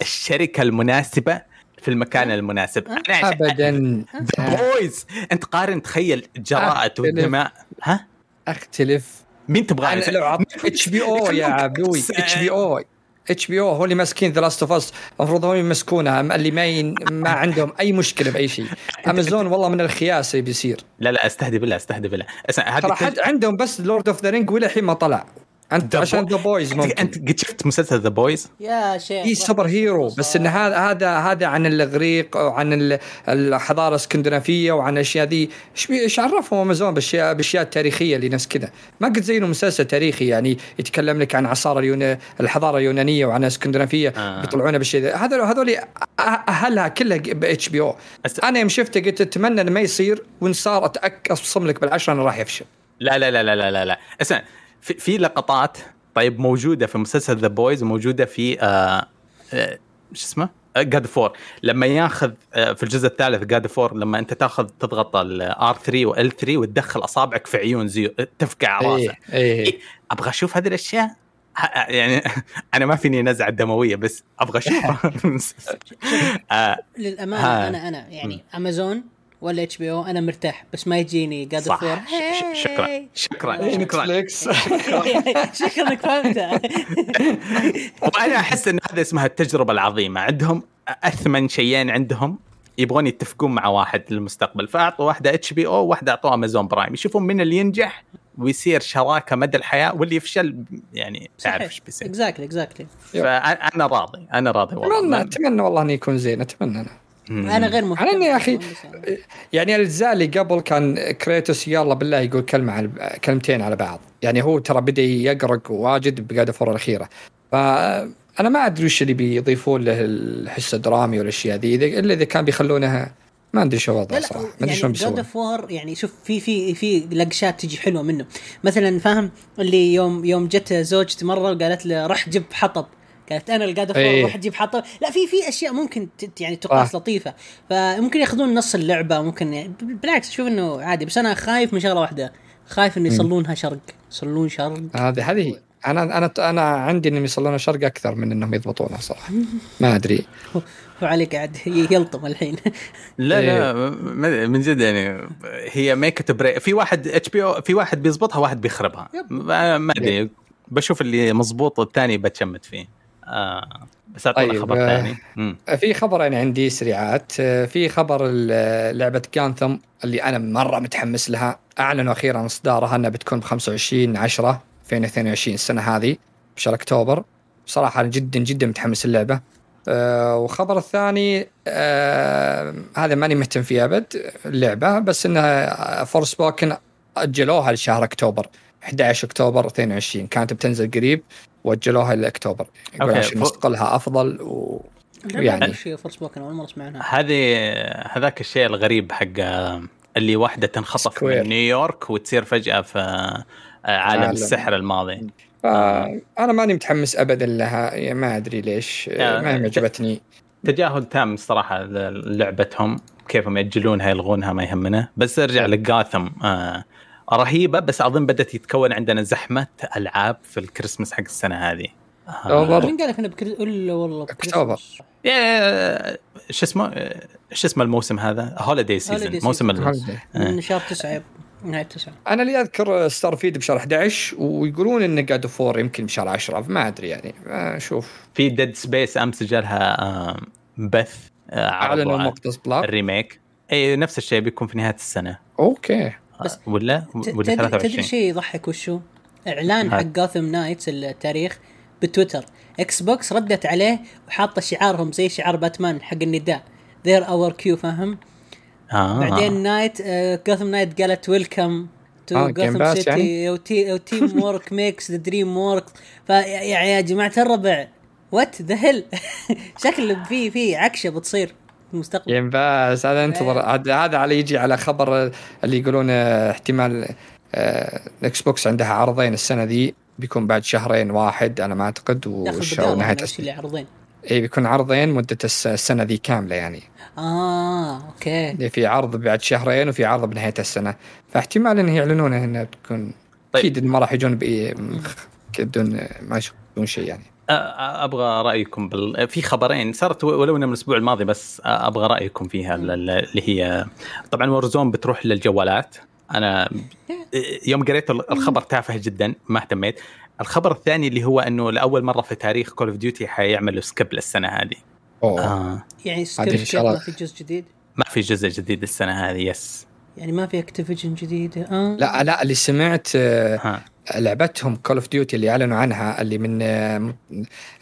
الشركة المناسبة في المكان المناسب.
أه؟
أنا عش-
ابدا.
Boys أنت قارن تخيل جراءة. والدماء ها؟
أختلف.
مين تبغى؟
أنا لو اعطيك اتش بي أو يا عبدوي. اتش بي أو اتش بي أو هو اللي ماسكين ذا Last of Us المفروض هم يمسكونها اللي ما ين... ما عندهم أي مشكلة بأي شيء. أمازون والله من الخياس اللي بيصير.
لا لا أستهدي بالله أستهدي بالله.
ترى حد عندهم بس Lord of the Rings ولا الحين ما طلع. أنت
The
عشان The Boys
أنت
ممكن.
أنت قد شفت مسلسل The Boys؟
يا شيخ
اي superhero بس إن هذا هذا هذا عن الإغريق وعن ال- الحضارة الإسكندنافية وعن الاشياء ذي. إيش عرفهم أمازون بالاشياء بالاشياء التاريخيه اللي ناس كذا ما قد زي إنه مسلسل تاريخي يعني يتكلم لك عن عصار اليون... الحضارة اليونانية وعن الاسكندنافيه
آه.
بيطلعونه بالشيء ذا هذول هذول أهلها كلها ب
HBO.
أنا يوم شفته قلت أتمنى إنه ما يصير وإن صار اتاكد اصم لك بالعشرة انه راح يفشل.
لا لا لا لا لا لا, لا. أسمع في, في لقطات طيب موجودة في مسلسل The Boys موجودة في آه آه شو اسمه؟ God of War لما ياخذ آه في الجزء الثالث God of War لما أنت تاخذ تضغط ال R3 و L3 وتدخل أصابعك في عيون زيو تفقع راسه.
إيه إيه.
إيه، أبغى أشوف هذه الأشياء؟ ه- يعني أنا ما فيني نزعة دموية بس أبغى اشوفها آه للأمانة.
أنا أنا يعني امازون ولا HBO أنا مرتاح بس ما يجيني
ش- ش- شكرا شكرا شكرا.
شكرا. انك فهمتها.
وأنا أحس إن هذا اسمها التجربة العظيمة. عندهم أثمن شيئين عندهم يبغون يتفقون مع واحد للمستقبل. فأعطوا واحدة HBO وواحده اعطوها Amazon Prime يشوفون من اللي ينجح ويصير شراكة مدى الحياة واللي يفشل يعني تعرف إيش بيصير.
exactly exactly
فانا راضي أنا راضي
اتمنى
والله.
أتمنى والله انه يكون زين أتمنى
أنا.
أنا غير مهتم
على إني يا أخي-
بس يعني.
الاجزاء اللي قبل كان كريتوس يلا بالله يقول كلمة على كلمتين على بعض. يعني هو ترى بدأ يقرق واجد بقاد فور الأخيرة. فانا ما أدري وش اللي بيضيفون له الحس الدرامي والأشياء ذي. إلا إذا كان بيخلونها ما أدري شو
لا
صراحة. ما أدري
يعني
شلون
جود
بيسوون
اوف وور يعني شوف في في في لقشات تجي حلوة منه. مثلا فاهم اللي يوم يوم جت زوجتي مره وقالت له روح جيب حطب. قالت أنا ال God of
إيه.
روح جيب حطب لا في في أشياء ممكن ت- يعني تقاس
صح.
لطيفة. فممكن يأخذون نص اللعبة ممكن يعني بالعكس أشوف إنه عادي بس أنا خايف من شغلة واحدة. خايف إنه يصلونها شرق. يصلون شرق.
هذه هذه أنا أنا أنا عندي إنهم يصلون شرق أكثر من إنهم يضبطونها صراحة. ما أدري.
وعلي قاعد ي- يلطم الحين.
لا
إيه.
لا م- من جد يعني هي make break في واحد HBO في واحد بيزبطها واحد بيخربها. ما أدري. بشوف اللي مظبوط والثاني بتشمت فيه. آه بس اعطونا
طيب،
خبر
آه،
ثاني.
في خبرين عندي سريعات. آه، في خبر لعبة جانثم اللي أنا مرة متحمس لها. أعلنوا أخيرا إصدارها أنها بتكون ب 25 10 2022 السنة هذه بشهر أكتوبر. بصراحة أنا جدا جدا متحمس اللعبة آه، وخبر الثاني آه، هذا ماني مهتم فيه أبد اللعبة بس أنها فور سبوكن أجلوها لشهر أكتوبر 11 أكتوبر 22 كانت بتنزل قريب. وأجلوها لأكتوبر يقول عشان نصقلها أفضل و...
يعني
يعني.
إيش Forspoken أول مرة أسمع عنها
هذه هذاك الشيء الغريب حق آه، اللي واحدة تنخطف
Square.
من نيويورك وتصير فجأة في آه، عالم
عالم.
السحر الماضي
فانا ماني متحمس ابدا لها يعني ما أدري ليش
يا-
ما هي معجبتني
تجاهل تام صراحة لعبتهم كيفهم يأجلونها يلغونها ما يهمنا بس ارجع لجاثم آه رهيبة بس أظن بدأت يتكون عندنا زحمة ألعاب في الكريسماس حق السنة هذه.
over.
مين قال لك انه بكر... إلا والله
أكتوبر.
يا شو اسمه؟ آه، شو اسمه الموسم هذا؟
holiday season موسم.
ال-
من شهر 9 نهاية 9
أنا اللي أذكر Starfield بشهر 11 ويقولون إن God of War يمكن بشهر 10 ما أدري يعني. أشوف
في Dead Space أمس جالها آه، بث آه،
أعلنوا بلاك
ال remake. اي نفس الشيء بيكون في نهاية السنة.
okay.
بس
ولا
ت-
ولا
تدري
23
تدري شيء يضحك وشو؟
إعلان.
حق Gotham Knights التاريخ بتويتر Xbox ردت عليه وحاطة شعارهم زي شعار باتمان حق النداء there our cue فاهم؟
آه.
بعدين Knight Gotham Knight قالت welcome to
آه،
Gotham
City؟
و teamwork makes the dream work فيعني يا جماعة الربع وات ذا هيل شكل في في عكشة بتصير المستقبل
جيم باس هذا
إيه.
انتظر. هذا هذا على يجي على خبر اللي يقولون آه، احتمال آه، الاكس بوكس عندها عرضين السنة ذي. بيكون بعد شهرين واحد أنا ما أعتقد
داخل
وش
بداوة
نهاية
نفس
السنة
اللي عرضين.
اي بيكون عرضين مدة الس- السنة ذي كاملة يعني.
آه أوكي.
اللي في عرض بعد شهرين وفي عرض بنهاية السنة. فاحتمال انه يعلنونه إنها بتكون
طيب.
أكيد ما راح يجون بدون ما يشوفون شيء يعني.
أبغى رأيكم بال... في خبرين صارت ولو إنه من الأسبوع الماضي بس أبغى رأيكم فيها ال- ال- اللي هي طبعا Warzone بتروح للجوالات. أنا يوم قريت الخبر تافه جدا ما اهتميت. الخبر الثاني اللي هو إنه لأول مرة في تاريخ Call of Duty حيعملوا skip للسنة هذه.
أوه.
آه.
يعني
skip.
ما في جزء جديد؟
ما في جزء جديد السنة هذه yes
يعني ما في Activision جديد آه
لا لا اللي سمعت آه، لعبتهم Call of Duty اللي أعلنوا عنها اللي من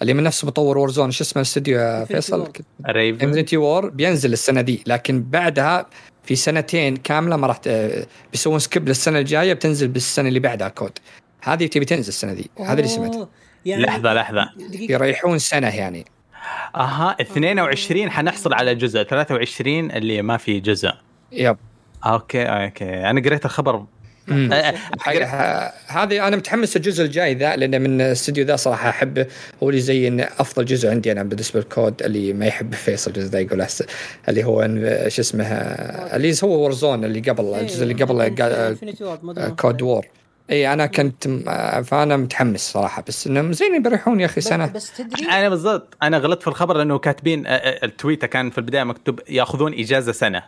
اللي من نفس مطور Warzone شو اسمه الاستوديو يا فيصل؟ Infinity Ward بينزل السنة دي لكن بعدها في سنتين كاملة ما راح بيسوون skip للسنة الجاية بتنزل بالسنة اللي بعدها COD هذه تبي تنزل السنة دي. هذا اللي سمعته
يعني
لحظة
لحظة.
يريحون سنة يعني.
أها 22 حنحصل على جزء. 23 اللي ما في جزء.
yep.
okay okay. أنا قريت الخبر
هذه أنا متحمس الجزء الجاي ذا لأن من الاستوديو ذا صراحة احبه هو اللي زي إن أفضل جزء عندي أنا بالنسبة لل COD اللي ما يحب فيصل الجزء ذا يقول اللي هو إن- شو اسمه اللي هو Warzone اللي قبل الجزء اللي قبل. Cold War إي أنا كنت فأنا متحمس صراحة بس إنهم زين بيريحون يا
أخي
سنة
بس تدري
أنا بالضبط أنا غلطت في الخبر لأنه كاتبين آه، التويتة كان في البداية مكتوب يأخذون إجازة سنة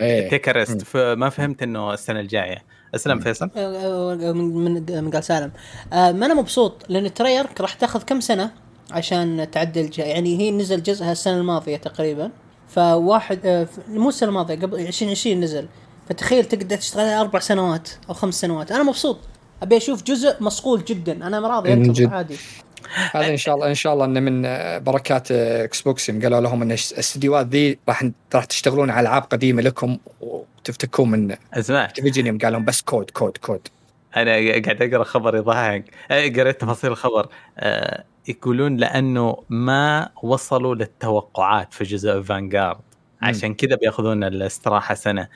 إيه.
تيك
مم.
ريست فما فهمت إنه السنة الجاية أسلم فيصل.
آه، آه، من من من قال سالم. آه، ما أنا مبسوط لأن الترير راح تاخذ كم سنة عشان تعدل يعني هي نزل جزءها السنة الماضية تقريبا. فواحد آه، مو السنة الماضية قبل 2020 نزل. فتخيل تقدر تشتغل أربع سنوات أو خمس سنوات. أنا مبسوط. أبي أشوف جزء مصقول جدا. أنا راضي
أنتظر.
عادي.
هذا إن شاء الله إن شاء الله إنه من بركات Xbox قالوا لهم إن الاستديوهات ذي راح راح تشتغلون على ألعاب قديمة لكم وتفتكون من
اسمع.
Activision يوم قال لهم بس COD COD COD
أنا قاعد أقرأ خبر يضحك. قريت تفاصيل الخبر. آه، يقولون لأنه ما وصلوا للتوقعات في جزء Vanguard عشان كذا بيأخذون الاستراحة سنة.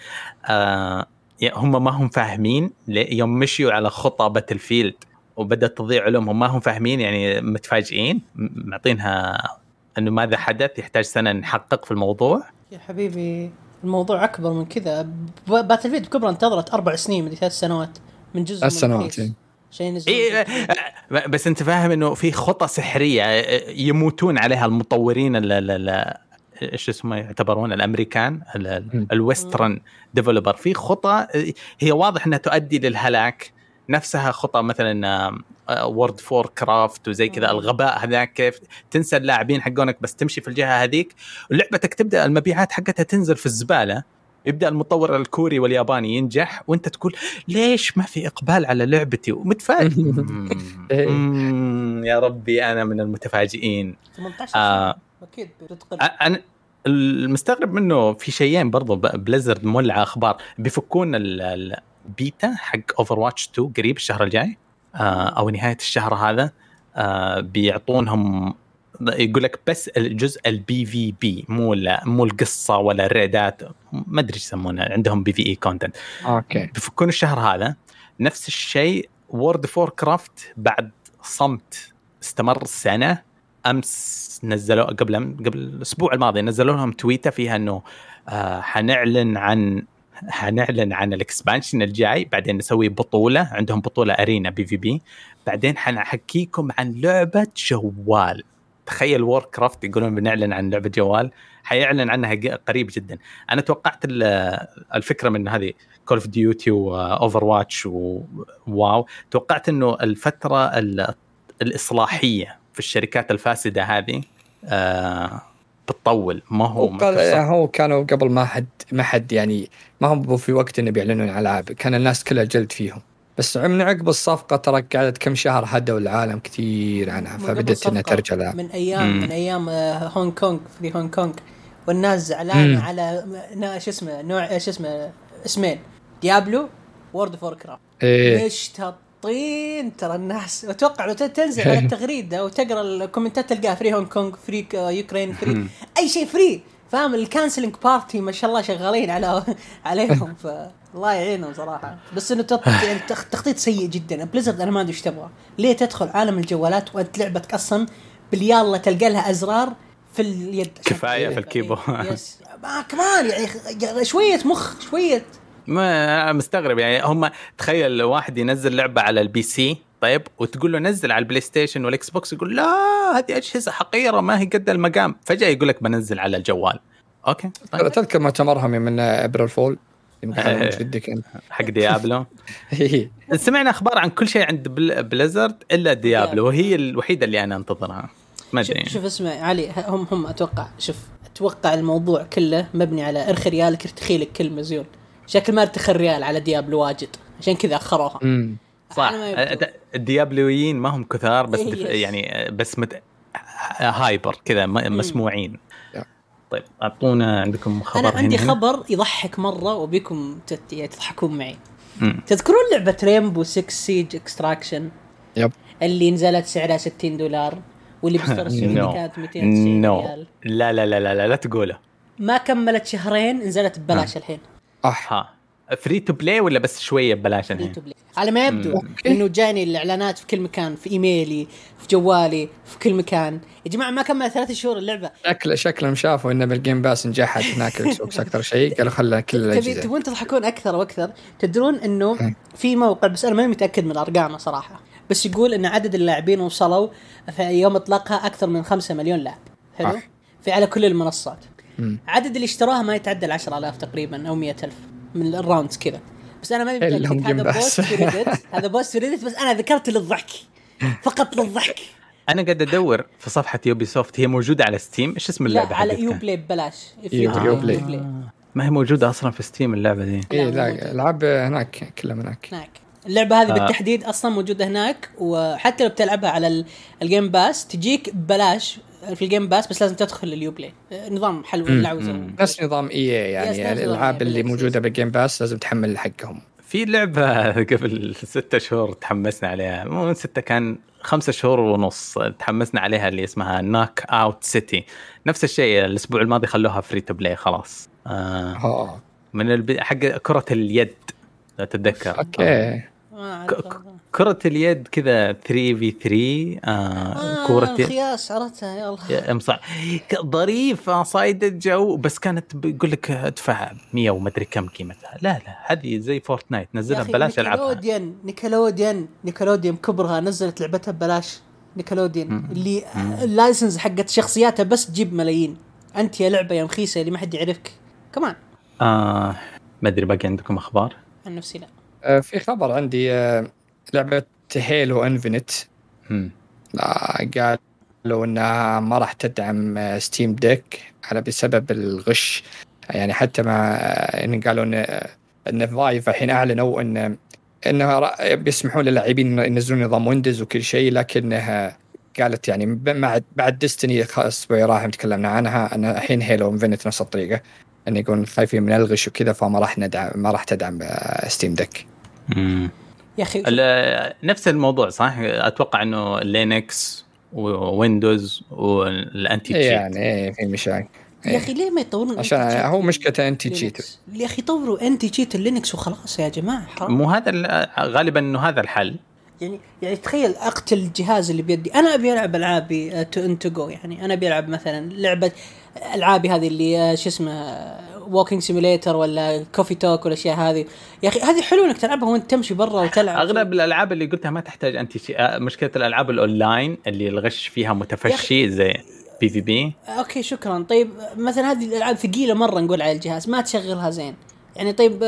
يا- هم ما هم فاهمين يوم مشيوا على خطى Battlefield وبدأت تضيع علومهم ما هم فاهمين يعني متفاجئين. معطينها إنه ماذا حدث؟ يحتاج سنة نحقق في الموضوع.
يا حبيبي. الموضوع أكبر من كذا ب- Battlefield بكبرها انتظرت أربع سنين مدري ثلاث سنوات من جزء
ثلاث
من
سنوات،
الرخيص.
إيه.
عشان ينزلون
إيه آه، بس أنت فاهم إنه في خطى سحرية يموتون عليها المطورين ال- ال- ال- إيش اسمه يعتبرون الأمريكان. ال Western developer في خطى آه، هي واضح إنها تؤدي للهلاك نفسها خطى مثلا World of Warcraft وزي كذا. الغباء هذاك كيف تنسى اللاعبين حقونك بس تمشي في الجهة هذيك. ولعبتك تبدأ المبيعات حقتها تنزل في الزبالة. يبدأ المطور الكوري والياباني ينجح وأنت تقول ليش ما في إقبال على لعبتي؟ ومتفاجئ.
إيه.
يا ربي أنا من المتفاجئين.
18
آه. أكيد أنا المستغرب منه في شيئين برضو Blizzard مولعة أخبار. بيفكون ال- البيتا حق Overwatch 2 قريب الشهر الجاي آه، أو نهاية الشهر هذا آه، بيعطونهم يقول لك بس الجزء ال PvP مو مو القصة ولا الريدات ما أدري إيش يسمونه عندهم PvE content
okay.
بيفكون الشهر هذا نفس الشيء World of Warcraft بعد صمت استمر سنة أمس نزلوا قبل قبل الأسبوع الماضي نزلوا لهم تويته فيها إنه آه حنعلن عن حنعلن عن ال expansion الجاي بعدين نسوي بطولة عندهم بطولة arena PvP. بعدين حنحكيكم عن لعبة جوال. تخيل Warcraft يقولون بنعلن عن لعبة جوال. حيعلن عنها قريب جدا. أنا توقعت ال- الفكرة من هذه Call of Duty و Overwatch و WoW توقعت إنه الفترة ال- الإصلاحية في الشركات الفاسدة هذه آه بتطول ما هو
وقال
مايكروسوفت.
هو كانوا قبل ما حد ما حد يعني ما هم في وقت إنه بيعلنون عن العاب كان الناس كلها جلد فيهم بس من عقب الصفقة ترى قعدت كم شهر هدوا العالم كثير عنها فبدت
إنها.
ترجع لها
من أيام
مم.
من أيام آه، هونغ كونغ في هونغ كونغ والناس زعلانة
مم.
على شو اسمه نوع شو اسمه اسمين Diablo World of Warcraft
إيه
مشتطين ترى الناس أتوقع لو تنزل على التغريده وتقرا الكومنتات تلقاها free Hong Kong free Ukraine free أي شيء free فاهم؟ ال cancelling party ما شاء الله شغالين على عليهم فالله يعينهم صراحة. بس إنه يعني تخ- تخطيط سيء جدا. Blizzard أنا ما أدري إيش تبغى. ليه تدخل عالم الجوالات وأنت لعبتك أصلا باليالله تلقى لها أزرار في اليد؟
كفاية في. ال
keyboard. yes ما كمان يعني شوية مخ شوية
ما مستغرب يعني هم تخيل واحد ينزل لعبة على ال PC طيب وتقول له نزل على ال PlayStation وال Xbox يقول لا هذه أجهزة حقيرة ما هي قد المقام. فجأة يقول لك بنزل على الجوال. okay طيب.
تذكر مؤتمرهم من April Fool
حق Diablo.
إيه.
سمعنا أخبار عن كل شيء عند بل- Blizzard إلا Diablo وهي الوحيدة اللي أنا أنتظرها. ما أدري.
شوف, شوف اسمع علي هم هم أتوقع شوف أتوقع الموضوع كله مبني على ارخي ريالك ارتخي لك كلمة زيون. شكل ما ارتخى الريال على Diablo واجد. عشان كذا أخروها.
أمم.
صح. الديابلويين ما هم كثار بس
إيه،
دف... يعني بس مت... hyper كذا مسموعين. طيب أعطونا عندكم خبر
أنا عندي
هنا.
خبر يضحك مرة وبيكم تت... يعني تضحكون معي.
مم.
تذكرون لعبة Rainbow 6 Siege Extraction
yep
اللي نزلت سعرها 60 دولار واللي السعودي
نو
كانت 290
نو
ريال.
لا لا لا لا لا, لا تقوله.
ما كملت شهرين نزلت ببلاش الحين.
اح
ها. free to play ولا بس شوية ببلاش free
to play على ما يبدو. إنه جاني الإعلانات في كل مكان في إيميلي في جوالي في كل مكان. يا جماعة ما كمل ثلاث شهور اللعبة.
شكل شكلهم شافوا ان بال Game Pass نجحت هناك أكثر شيء قالوا خلنا كل
تبي
الأجهزة.
تبون تضحكون أكثر وأكثر. تدرون
إنه.
في موقع بس أنا ماني متأكد من أرقامه صراحة. بس يقول إن عدد اللاعبين وصلوا في يوم إطلاقها أكثر من 5 مليون لاعب. حلو؟
آه.
في على كل المنصات.
مم.
عدد اللي اشتروها ما يتعدى ال 10000 تقريبا أو 100000 من ال rounds كذا بس
أنا هم
متاكد هذا. post في Reddit هذا post في Reddit بس أنا ذكرت للضحك فقط للضحك
أنا قاعد أدور في صفحة Ubisoft هي موجودة على Steam إيش اسم
لا
اللعبه
على
حقتك؟
Uplay ببلاش
U-
play. ما هي موجودة أصلا في Steam اللعبة دي
اي
لا،
لا العاب هناك كلها هناك
هناك اللعبة هذه
آه.
بالتحديد أصلا موجودة هناك وحتى لو بتلعبها على ال- ال Game Pass تجيك ببلاش في ال Game Pass بس لازم تدخل ال Uplay نظام حلو
مم.
لعوزه
مم.
نفس نظام
إي
يعني
نظام الإلعاب
اللي.
موجودة
بال Game Pass لازم تحمل حقهم.
في لعبة قبل ستة شهور تحمسنا عليها. مو من ستة كان خمسة شهور ونص تحمسنا عليها اللي اسمها Knockout City نفس الشيء الأسبوع الماضي خلوها free to play خلاص. آه.
آه.
من الب... حق كرة اليد لو تتذكر. okay.
أعرف.
كرة اليد كذا 3 في 3 آه
آه
كرة يد
الخياس عرفتها
يا مصع ظريفة صايدة جو بس كانت بيقول لك ادفع 100 ومدري كم قيمتها. لا لا هذه زي
Fortnite
نزلها ببلاش ألعبها.
Nickelodeon Nickelodeon Nickelodeon كبرها نزلت لعبتها ببلاش. Nickelodeon اللي ال license حقت شخصياتها بس تجيب ملايين. أنت يا لعبة يا مخيسة اللي ما حد يعرفك. كمان
آه ما أدري باقي عندكم أخبار؟
عن نفسي لا.
آه، في خبر عندي آه، لعبة Halo Infinite
مم.
قالوا إنها ما راح تدعم آه، Steam Deck على بسبب الغش. يعني حتى مع آه، إن قالوا إن آه، إن فايف الحين أعلنوا إن انه بيسمحوا للاعبين ينزلون نظام Windows وكل شيء لكنها قالت يعني بعد بعد Destiny الأسبوع راح تكلمنا عنها. ان الحين Halo Infinite نفس الطريقة. إن يكون خايفين من الغش وكذا فما راح ندعم ما راح تدعم Steam Deck
مم.
يا أخي
ال- نفس الموضوع صح؟ أتوقع إنه Linux و Windows وال anti cheat
يعني إيه في مشاكل.
يا أخي ليه ما يطورون
عشان هو مشكلته anti
Linux؟
cheat
يا أخي طوروا anti cheat ال Linux وخلاص يا جماعة حرام.
مو هذا ال- غالبا إنه هذا الحل.
يعني يعني تخيل أقتل الجهاز اللي بيدي. أنا أبي ألعب ألعابي on the go يعني. أنا أبي ألعب مثلا لعبة ألعابي هذه اللي آه، شو اسمه walking simulator ولا Coffee Talk والاشياء هذه. يا أخي هذه حلو إنك تلعبها وأنت تمشي برا وتلعب.
أغلب الألعاب اللي قلتها ما تحتاج cheat آه، مشكلة الألعاب الأونلاين اللي الغش فيها متفشي زي PvP
okay شكرا. طيب مثلا هذه الألعاب ثقيلة مرة نقول على الجهاز ما تشغلها زين. يعني طيب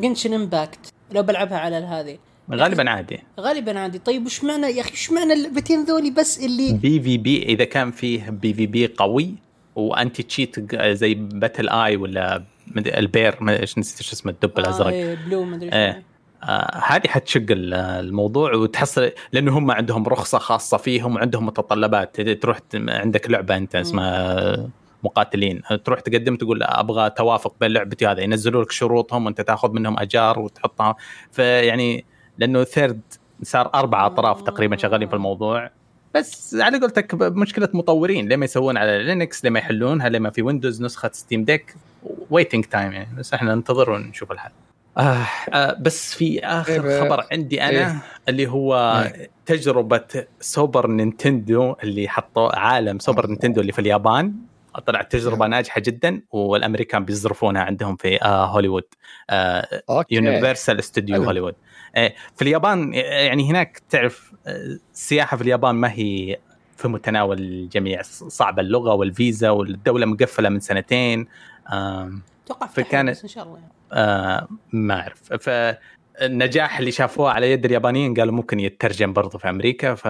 Genshin Impact لو بلعبها على هذه.
غالبا عادي.
غالبا عادي. طيب وش معنى يا أخي وش معنى اللعبتين ذولي بس اللي
PvP إذا كان فيه PvP قوي و anti cheat زي BattlEye ولا ال bear ما إيش نسيت إيش اسمه الدب الأزرق.
آه إيه، blue مدري
إيه.
شو
آه هذه حتشق ال- الموضوع وتحصل لأنه هم عندهم رخصة خاصة فيهم وعندهم متطلبات. تروح عندك لعبة أنت اسمها مقاتلين. تروح تقدم تقول أبغى توافق بين لعبتي هذا. ينزلوا لك شروطهم وأنت تاخذ منهم أجار وتحطها. فيعني لأنه third صار أربع أطراف تقريبا شغالين في الموضوع. بس على قولتك مشكلة مطورين ليه ما يسوون على Linux ليه ما يحلونها؟ ليه ما في Windows نسخة Steam Deck waiting time يعني بس إحنا ننتظر ونشوف الحل. آه آه بس في آخر
طيب،
خبر عندي أنا
إيه.
اللي هو تجربة Super Nintendo اللي حطوا عالم Super Nintendo اللي في اليابان. طلعت تجربة ناجحة جدا والأمريكان بيصرفونها عندهم في آه هوليوود. آه
okay.
Universal Studio
حلو.
هوليوود. آه، في اليابان يعني هناك تعرف السياحة في اليابان ما هي في متناول الجميع صعبة اللغة والفيزا والدولة مقفلة من سنتين
أتوقع
فكان-
بس إن شاء الله يعني.
آه، ما أعرف فالنجاح اللي شافوه على يد اليابانيين قالوا ممكن يترجم برضه في أمريكا ف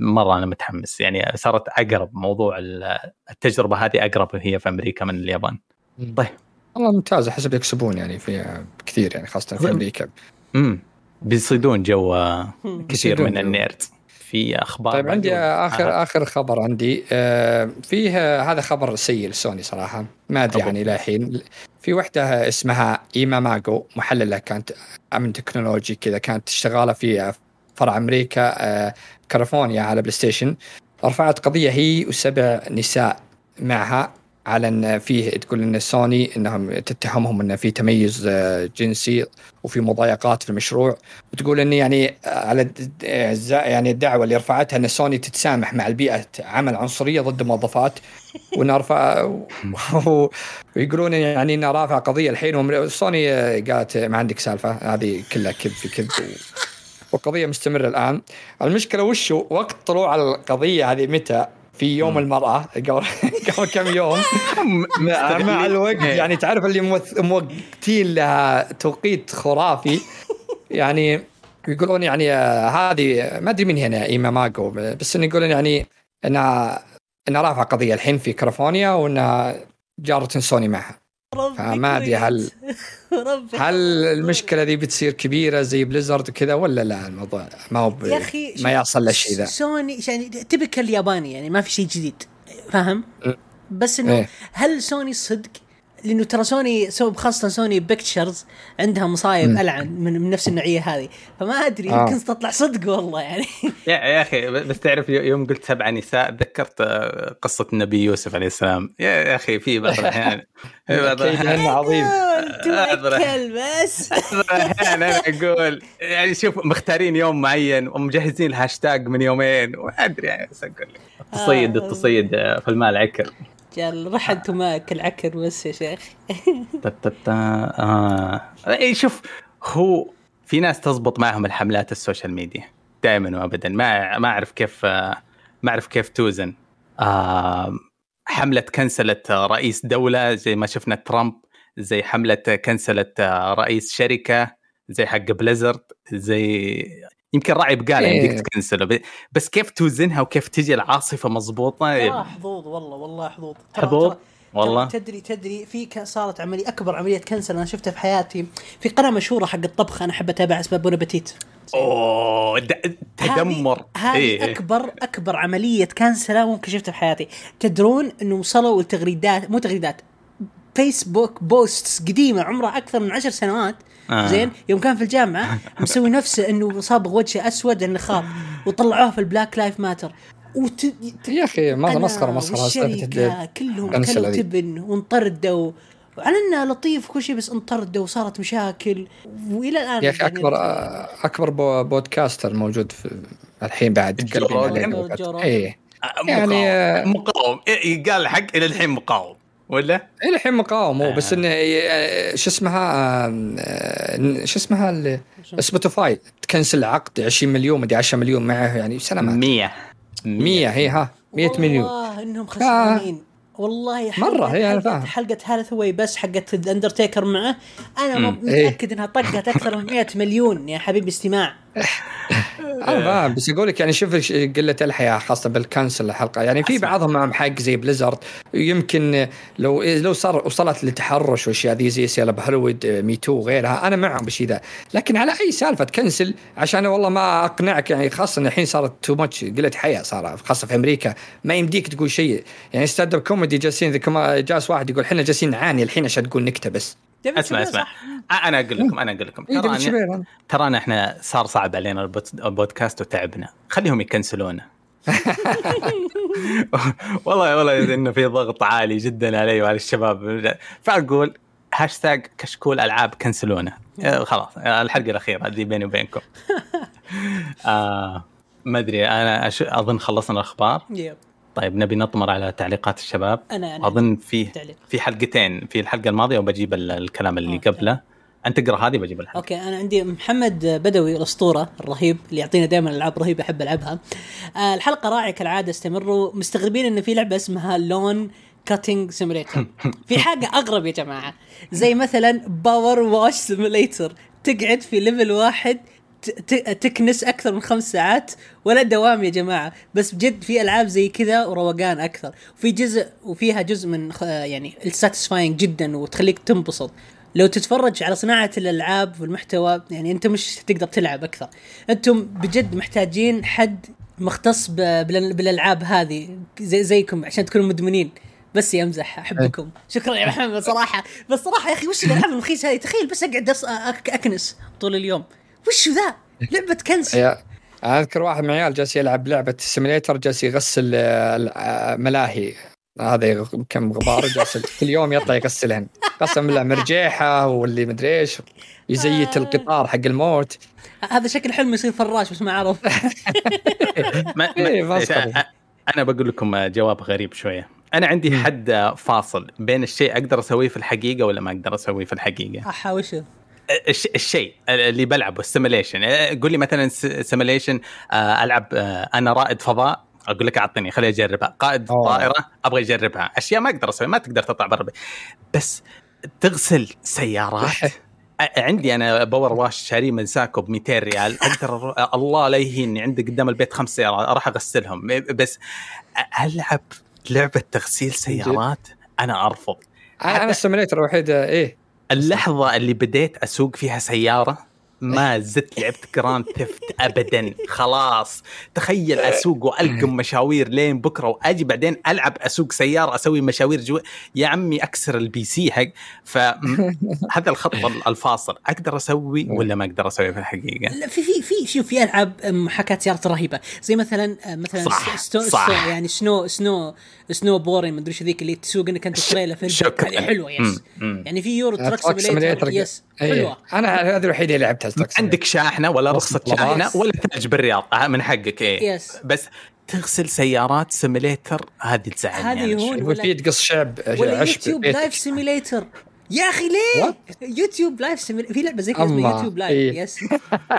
مرة أنا متحمس يعني صارت أقرب موضوع ال- التجربة هذه أقرب هي في أمريكا من اليابان طيب.
والله ممتاز احسب يكسبون يعني في كثير يعني خاصة في
طيب.
أمريكا
امم بيصيدون جو. كثير من. النيرد في أخبار
طيب عندي؟ اخر
آه.
آخر خبر عندي آه، فيه هذا خبر سيء لسوني صراحة ما
أدري.
يعني إلى الحين في وحدة اسمها ايما ماجو محللة كانت من technology كذا كانت شغالة في فرع أمريكا آه، كاليفورنيا على PlayStation رفعت قضية هي وسبع نساء معها على أن فيه تقول أن سوني إنهم تتهمهم أن في تميز آه، جنسي وفي مضايقات في المشروع. وتقول أن يعني على يعني الدعوة اللي رفعتها أن سوني تتسامح مع البيئة عمل عنصرية ضد الموظفات وان رفع و- ويقولون يعني إنها رافعه قضية الحين. سوني قالت ما عندك سالفة هذه كلها كذب في كذب. و- والقضية مستمرة الآن. المشكلة وشو وقت طلوع القضية هذه متى؟ في يوم المرأة قبل قبل كم يوم. مع, مع الوقت
إيه.
يعني تعرف اللي موقتين لها توقيت خرافي. يعني يقولون يعني آه، هذه ما أدري من هنا إيما ماجو بس انه يقولون يعني انها إنها رافعه قضية الحين في كاليفورنيا وإنها جارة سوني معها. فما أدري هل- هل المشكلة ذي بتصير كبيرة زي Blizzard وكذا ولا لا الموضوع ما هو.
يا أخي
ما يصل للشيء ذا
سوني يعني تبكل الياباني يعني ما في شيء جديد فاهم؟ بس إنه
إيه.
هل سوني صدق؟ لأنه ترى سوني سو خاصة Sony Pictures عندها مصايب
م.
ألعن من, من نفس النوعية هذه. فما أدري
آه.
يمكن تطلع صدق والله يعني.
يا يا أخي بس تعرف يوم قلت سبع نساء تذكرت آه، قصة النبي يوسف عليه السلام. يا يا أخي في بعض الاحيان في بعض الاحيان
عظيم.
كلب بس.
بعض الأحيان أنا أقول يعني شوف مختارين يوم معين ومجهزين الهاشتاج من يومين وما أدري يعني بس أقول لك. التصيد
آه.
التصيد آه، في المال عكر.
جل رح أنتم ماكل عكر بس يا شيخ.
آه. إي شوف هو في ناس تزبط معهم الحملات ال social media دائما وابدا. ما ما أعرف كيف آه، ما أعرف كيف توزن. آه، حملة كنسله رئيس دولة زي ما شفنا ترامب زي حملة كنسله رئيس شركة زي حق Blizzard زي يمكن راعي بقاله
إيه.
يمديك تكنسله ب- بس كيف توزنها وكيف تجي العاصفة مضبوطة
ترى حظوظ والله والله حظوظ ترى-
حظوظ؟ والله.
تدري تدري في صارت عملية أكبر عملية cancel أنا شفتها في حياتي في قناة مشهورة حق الطبخ أنا أحب أتابعها اسمها Bon
Appétit أوه تدمر
هذه
إيه، إيه.
أكبر أكبر عملية كانسله ممكن شفتها في حياتي تدرون إنه وصلوا التغريدات مو تغريدات Facebook posts قديمة عمرها أكثر من عشر سنوات.
آه.
زين؟ يوم كان في الجامعة مسوي نفسه إنه صابغ وجهه أسود النخاط وطلعوه في ال Black Lives Matter. وت...
يا أخي مسخرة
مسخرة كلهم كلوا
ذي.
تبن وانطردوا. على إنه لطيف وكل شيء بس انطردوا وصارت مشاكل. وإلى الآن
يا أخي
يعني
أكبر أكبر بو- بودكاستر موجود في الحين بعد.
جو روجن؟
إيه.
مقاوم.
يعني، آه،
مقاوم إيه، قال الحق إلى الحين مقاوم. ولا؟
إلى الحين مقاوم هو بس
آه.
انه آه، شو اسمها آه، شو اسمها Spotify تكنسل عقد 20 مليون مدري 10 مليون معه يعني سلامات
100
100 هي ها 100 مليون.
والله انهم خسرانين. والله
مرة، هي أنا
حلقة-
فاهم.
حلقة هاثواي بس حقت الاندرتيكر معه. أنا
مم.
متأكد إنها طقت أكثر من 100 مليون يا حبيبي استماع.
أنا فاهم بس أقول لك يعني شوف قلة الحيا خاصة بال cancel الحلقة. يعني في. بعضهم معهم حق زي Blizzard. يمكن لو لو صار وصلت للتحرش والاشياء ذي زي اللي بهوليوود MeToo وغيرها أنا معهم بالشيء ذا. لكن على أي سالفة تكنسل عشان والله ما أقنعك يعني خاصة الحين صارت too much قلة حيا صار خاصة في أمريكا. ما يمديك تقول شيء. يعني stand-up comedy جالسين جالس واحد يقول إحنا جالسين نعاني الحين عشان تقول نكتة بس؟
ديفيد أسمع
أسمع
صح.
أنا أقول لكم أنا أقول لكم
إيه، شابيل.
ترانا إحنا صار صعب علينا البود- البودكاست وتعبنا خليهم يكنسلونا والله والله إنه في ضغط عالي جدا علي وعلى الشباب فأقول هاشتاج كشكول ألعاب كنسلونا خلاص الحلقة الأخيرة دي بيني وبينكم آه ما أدري أنا. أظن خلصنا
الأخبار.
طيب نبي نطمر على تعليقات الشباب.
أنا أنا
أظن في
تعليق.
في حلقتين في الحلقة الماضية وبجيب ال- الكلام اللي. قبله. أنت اقرأ هذه بجيب الحلقة.
okay أنا عندي محمد بدوي الأسطورة الرهيب اللي يعطينا دائما ألعاب رهيبة أحب ألعبها. آه الحلقة رائعة كالعادة استمروا. مستغربين إن في لعبة اسمها lawn cutting simulator في حاجة أغرب يا جماعة. زي مثلا Power Wash Simulator تقعد في level واحد تكنس أكثر من خمس ساعات ولا دوام يا جماعة. بس بجد في ألعاب زي كذا وروقان أكثر. وفي جزء وفيها جزء من يعني ال satisfying جدا وتخليك تنبسط. لو تتفرج على صناعة الألعاب والمحتوى يعني أنت مش تقدر تلعب أكثر. أنتم بجد محتاجين حد مختص بالألعاب هذه زي زيكم عشان تكونوا مدمنين. بس يمزح أحبكم. شكرا يا محمد صراحة. بس صراحة يا أخي وش الألعاب المخيسة هذه؟ تخيل بس أقعد أص- أك- أكنس طول اليوم. وش ذا؟ لعبة كنس
يا أنا أذكر واحد من العيال جالس يلعب لعبة simulator جالس يغسل آه، آه، ملاهي. هذا كم غبار جالس كل يوم يطلع يغسلهن. قسم بالله مرجيحة واللي مدري إيش. يزيت القطار حق الموت.
هذا شكل حلم يصير فراش بس ما عرف
إيه،
أنا بقول لكم جواب غريب شوية. أنا عندي حد فاصل. بين الشيء أقدر أسويه في الحقيقة ولا ما أقدر أسويه في الحقيقة؟
احا وش
الش- الشيء اللي بلعبه ال simulation قول لي مثلا simulation ألعب آه، أنا رائد فضاء أقول لك اعطني خليني أجربها. قائد
أوه.
طائرة أبغى اجربها أشياء ما أقدر أسويها ما تقدر تطلع برا. بس تغسل سيارات. عندي أنا power wash شاريه من ساكو ب 200 ريال. أقدر الله لا يهيني عندي قدام البيت خمس سيارات أروح أغسلهم. بس ألعب لعبة تغسيل سيارات؟ أنا أرفض.
أنا ال simulator الوحيد آه، إيه.
اللحظة اللي بديت أسوق فيها سيارة ما زدت لعبت Grand Theft ابدا. خلاص. تخيل أسوق وألقم مشاوير لين بكرة وأجي بعدين ألعب أسوق سيارة أسوي مشاوير جوا. يا عمي أكسر ال PC حق. فهذا الخط الفاصل. أقدر أسوي ولا ما أقدر أسوي في الحقيقة؟
لا في في في شوف في ألعاب محاكاه سيارات رهيبة. زي مثلا مثلا
صح،
ستو
صح.
ستو يعني snow snow SnowRunner مدري إيش ذيك اللي تسوق إنك أنت تريلا في
شكراً.
حلوة yes
مم، مم.
يعني في Euro
Truck
Simulator.
yes.
حلوة.
أنا هذه الوحيده اللي لعبتها
عندك شاحنة ولا
رخصة.
شاحنة ولا ثلج بالرياض آه، من حقك إيه
yes.
بس تغسل سيارات سيميليتر هذه تزعلني
هذه
أنا
هون.
شوي.
يقول في تقص شعب
ولا
عشب
يوتيوب. لايف سيميليتر يا أخي ليه؟ يوتيوب لايف سيميليتر في لعبة زي كذا اسمها يوتيوب لايف
إيه.
يس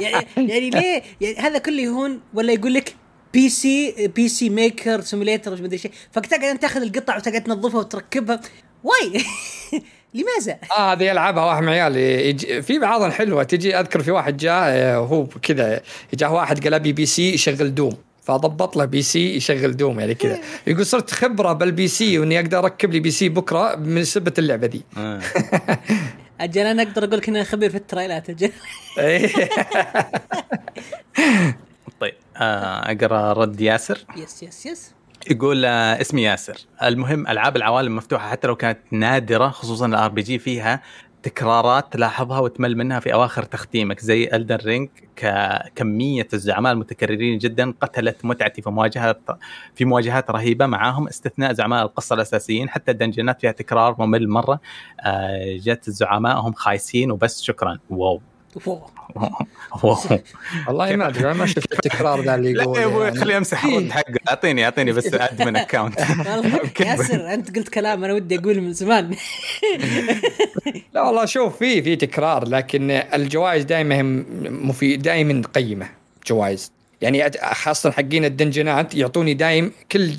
يعني يعني ليه؟ يعني هذا كله يهون ولا يقول لك بي سي بي سي ميكر سيميليتر مش مدري شيء فتقعد تاخذ القطع وتقعد تنظفها وتركبها واي لماذا؟
آه هذه يلعبها واحد من عيال يجي في بعضها حلوة. تجي أذكر في واحد جاء آه، هو كذا جاء واحد قال أبي PC يشغل دوم. فضبط له PC يشغل دوم يعني كذا. يقول صرت خبرة بال PC وإني أقدر أركب لي PC بكرة من سبة اللعبة دي.
آه.
أجل أنا أقدر أقول لك اني خبير في التريلات أجل.
طيب آه، أقرأ رد ياسر.
yes yes yes
يقول آه، اسمي ياسر. المهم ألعاب العوالم مفتوحة حتى لو كانت نادرة خصوصا ال RPG فيها تكرارات تلاحظها وتمل منها في أواخر تختيمك زي Elden Ring كمية الزعماء المتكررين جدا قتلت متعتي في مواجهات في مواجهات رهيبة معاهم استثناء زعماء القصة الأساسيين حتى ال dungeonات فيها تكرار ممل مرة. آه، جت الزعماء هم خايسين وبس شكرا. واو. واو
والله ما أدري ما شفت التكرار ذا اللي
لا
يقول
يا أبوي
يعني.
خليه يمسح الرد حقه أعطيني أعطيني بس admin
account ياسر أنت قلت كلام أنا ودي أقوله من زمان.
لا والله شوف في في تكرار لكن الجوائز دائما مفيد دائما قيمة جوائز. يعني خاصة حقين الدنجنات يعطوني دايم كل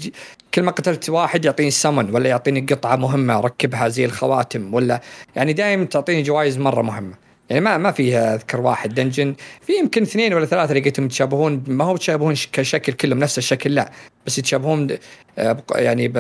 كل ما قتلت واحد يعطيني سمن ولا يعطيني قطعة مهمة أركبها زي الخواتم ولا يعني دايم تعطيني جوائز مرة مهمة. يعني ما ما في أذكر واحد. دنجن في يمكن اثنين ولا ثلاثة لقيتهم يتشابهون ما هو يتشابهون كشكل كلهم نفس الشكل لا. بس يتشابهون آه، يعني ب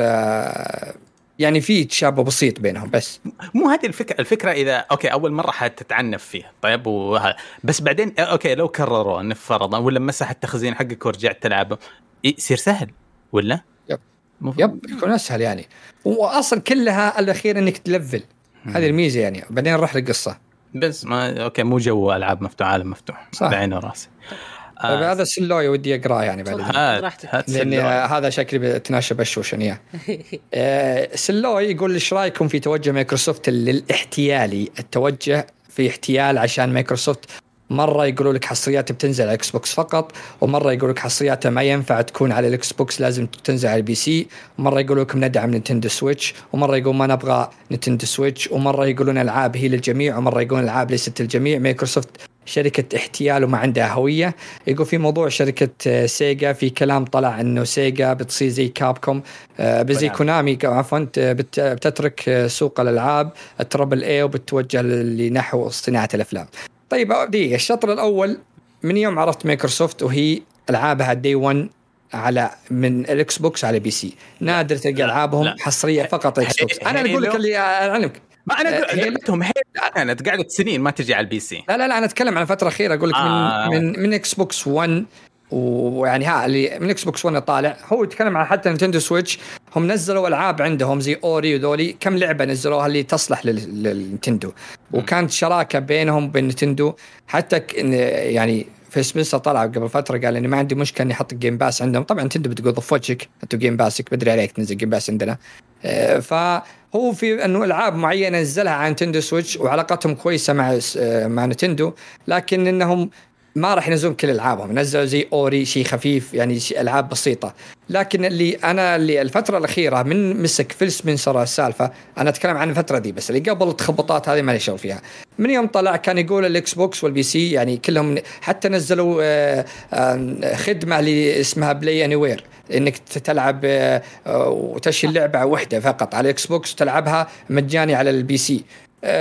يعني في تشابه بسيط بينهم بس.
مو هذه الفكرة الفكرة إذا أوكي أول مرة حتتعنف فيه طيب وه... بس بعدين آه، أوكي لو كرروا نفرضا ولا مسح التخزين حقك ورجعت تلعبه يصير سهل ولا؟
يب.
مف-
يب يكون أسهل يعني. واصلا كلها الأخير إنك تلفل. هذه الميزة يعني. بعدين نروح للقصة.
بس ما أوكي مو جو ألعاب مفتوح عالم مفتوح
صح.
بعين وراسي
طيب
آه
هذا سلوي ودي أقرأه يعني
تفضل.
هات. هات
لاني هذا شكلي بتناشى بشوشن اياه آه، سلوي يقول إيش رأيكم في توجه مايكروسوفت للاحتيالي التوجه في احتيال عشان مايكروسوفت مرة يقولوا لك حصريات بتنزل على ال Xbox فقط ومرة يقولوا لك حصرياتها ما ينفع تكون على ال Xbox لازم تنزل على ال PC ومرة يقولوا لكم ندعم Nintendo Switch ومرة يقول ما نبغى Nintendo Switch ومرة يقولون ألعاب هي للجميع ومرة يقولون ألعاب ليست للجميع. مايكروسوفت شركة احتيال وما عندها هوية. يقول في موضوع شركة آه، سيجا في كلام طلع إنه سيجا بتصير زي كابكوم آه، بزي. كونامي عفوا بتترك آه، سوق الألعاب التربل اي وبتتوجه ل- لنحو صناعة الأفلام. طيب دقيقة الشطر الأول من يوم عرفت مايكروسوفت وهي ألعابها دي 1 على من الاكس بوكس على بي سي نادر تلقى ألعابهم
لا.
حصرية فقط إكس بوكس أنا أقول لك. اللي اعلمك
ما أنا
آه،
لعبتهم هي كانت قعدت سنين ما تجي على ال PC
لا لا لا أنا أتكلم عن فترة أخيرة أقول لك
آه.
من من من Xbox 1 ويعني ها اللي من Xbox 1 طالع. هو يتكلم عن حتى Nintendo Switch هم نزلوا ألعاب عندهم زي Ori وذولي. كم لعبة نزلوها اللي تصلح لل- للنينتندو؟ وكانت شراكة بينهم وبين نينتندو. حتى يعني فيل سبنسر طلع قبل فترة قال إني ما عندي مشكلة إني أحط ال Game Pass عندهم. طبعا نينتندو بتقول ضف وجهك أنتوا Game Passك بدري عليك تنزل Game Pass عندنا. آه، فهو في انه ألعاب معينة نزلها على Nintendo Switch وعلاقتهم كويسة مع آه، مع نينتندو. لكن إنهم ما راح ينزلون كل ألعابهم نزلوا زي Ori شيء خفيف يعني شيء ألعاب بسيطة. لكن اللي أنا اللي الفترة الأخيرة من مسك فيل سبنسر السالفة أنا أتكلم عن الفترة دي بس اللي قبل التخبطات هذه ما لي شغل فيها. من يوم طلع كان يقول ال Xbox وال PC يعني كلهم حتى نزلوا آه، آه، خدمة اللي اسمها Play Anywhere إنك تلعب آه، وتشتري اللعبة وحدة فقط على ال Xbox وتلعبها مجاني على ال PC وال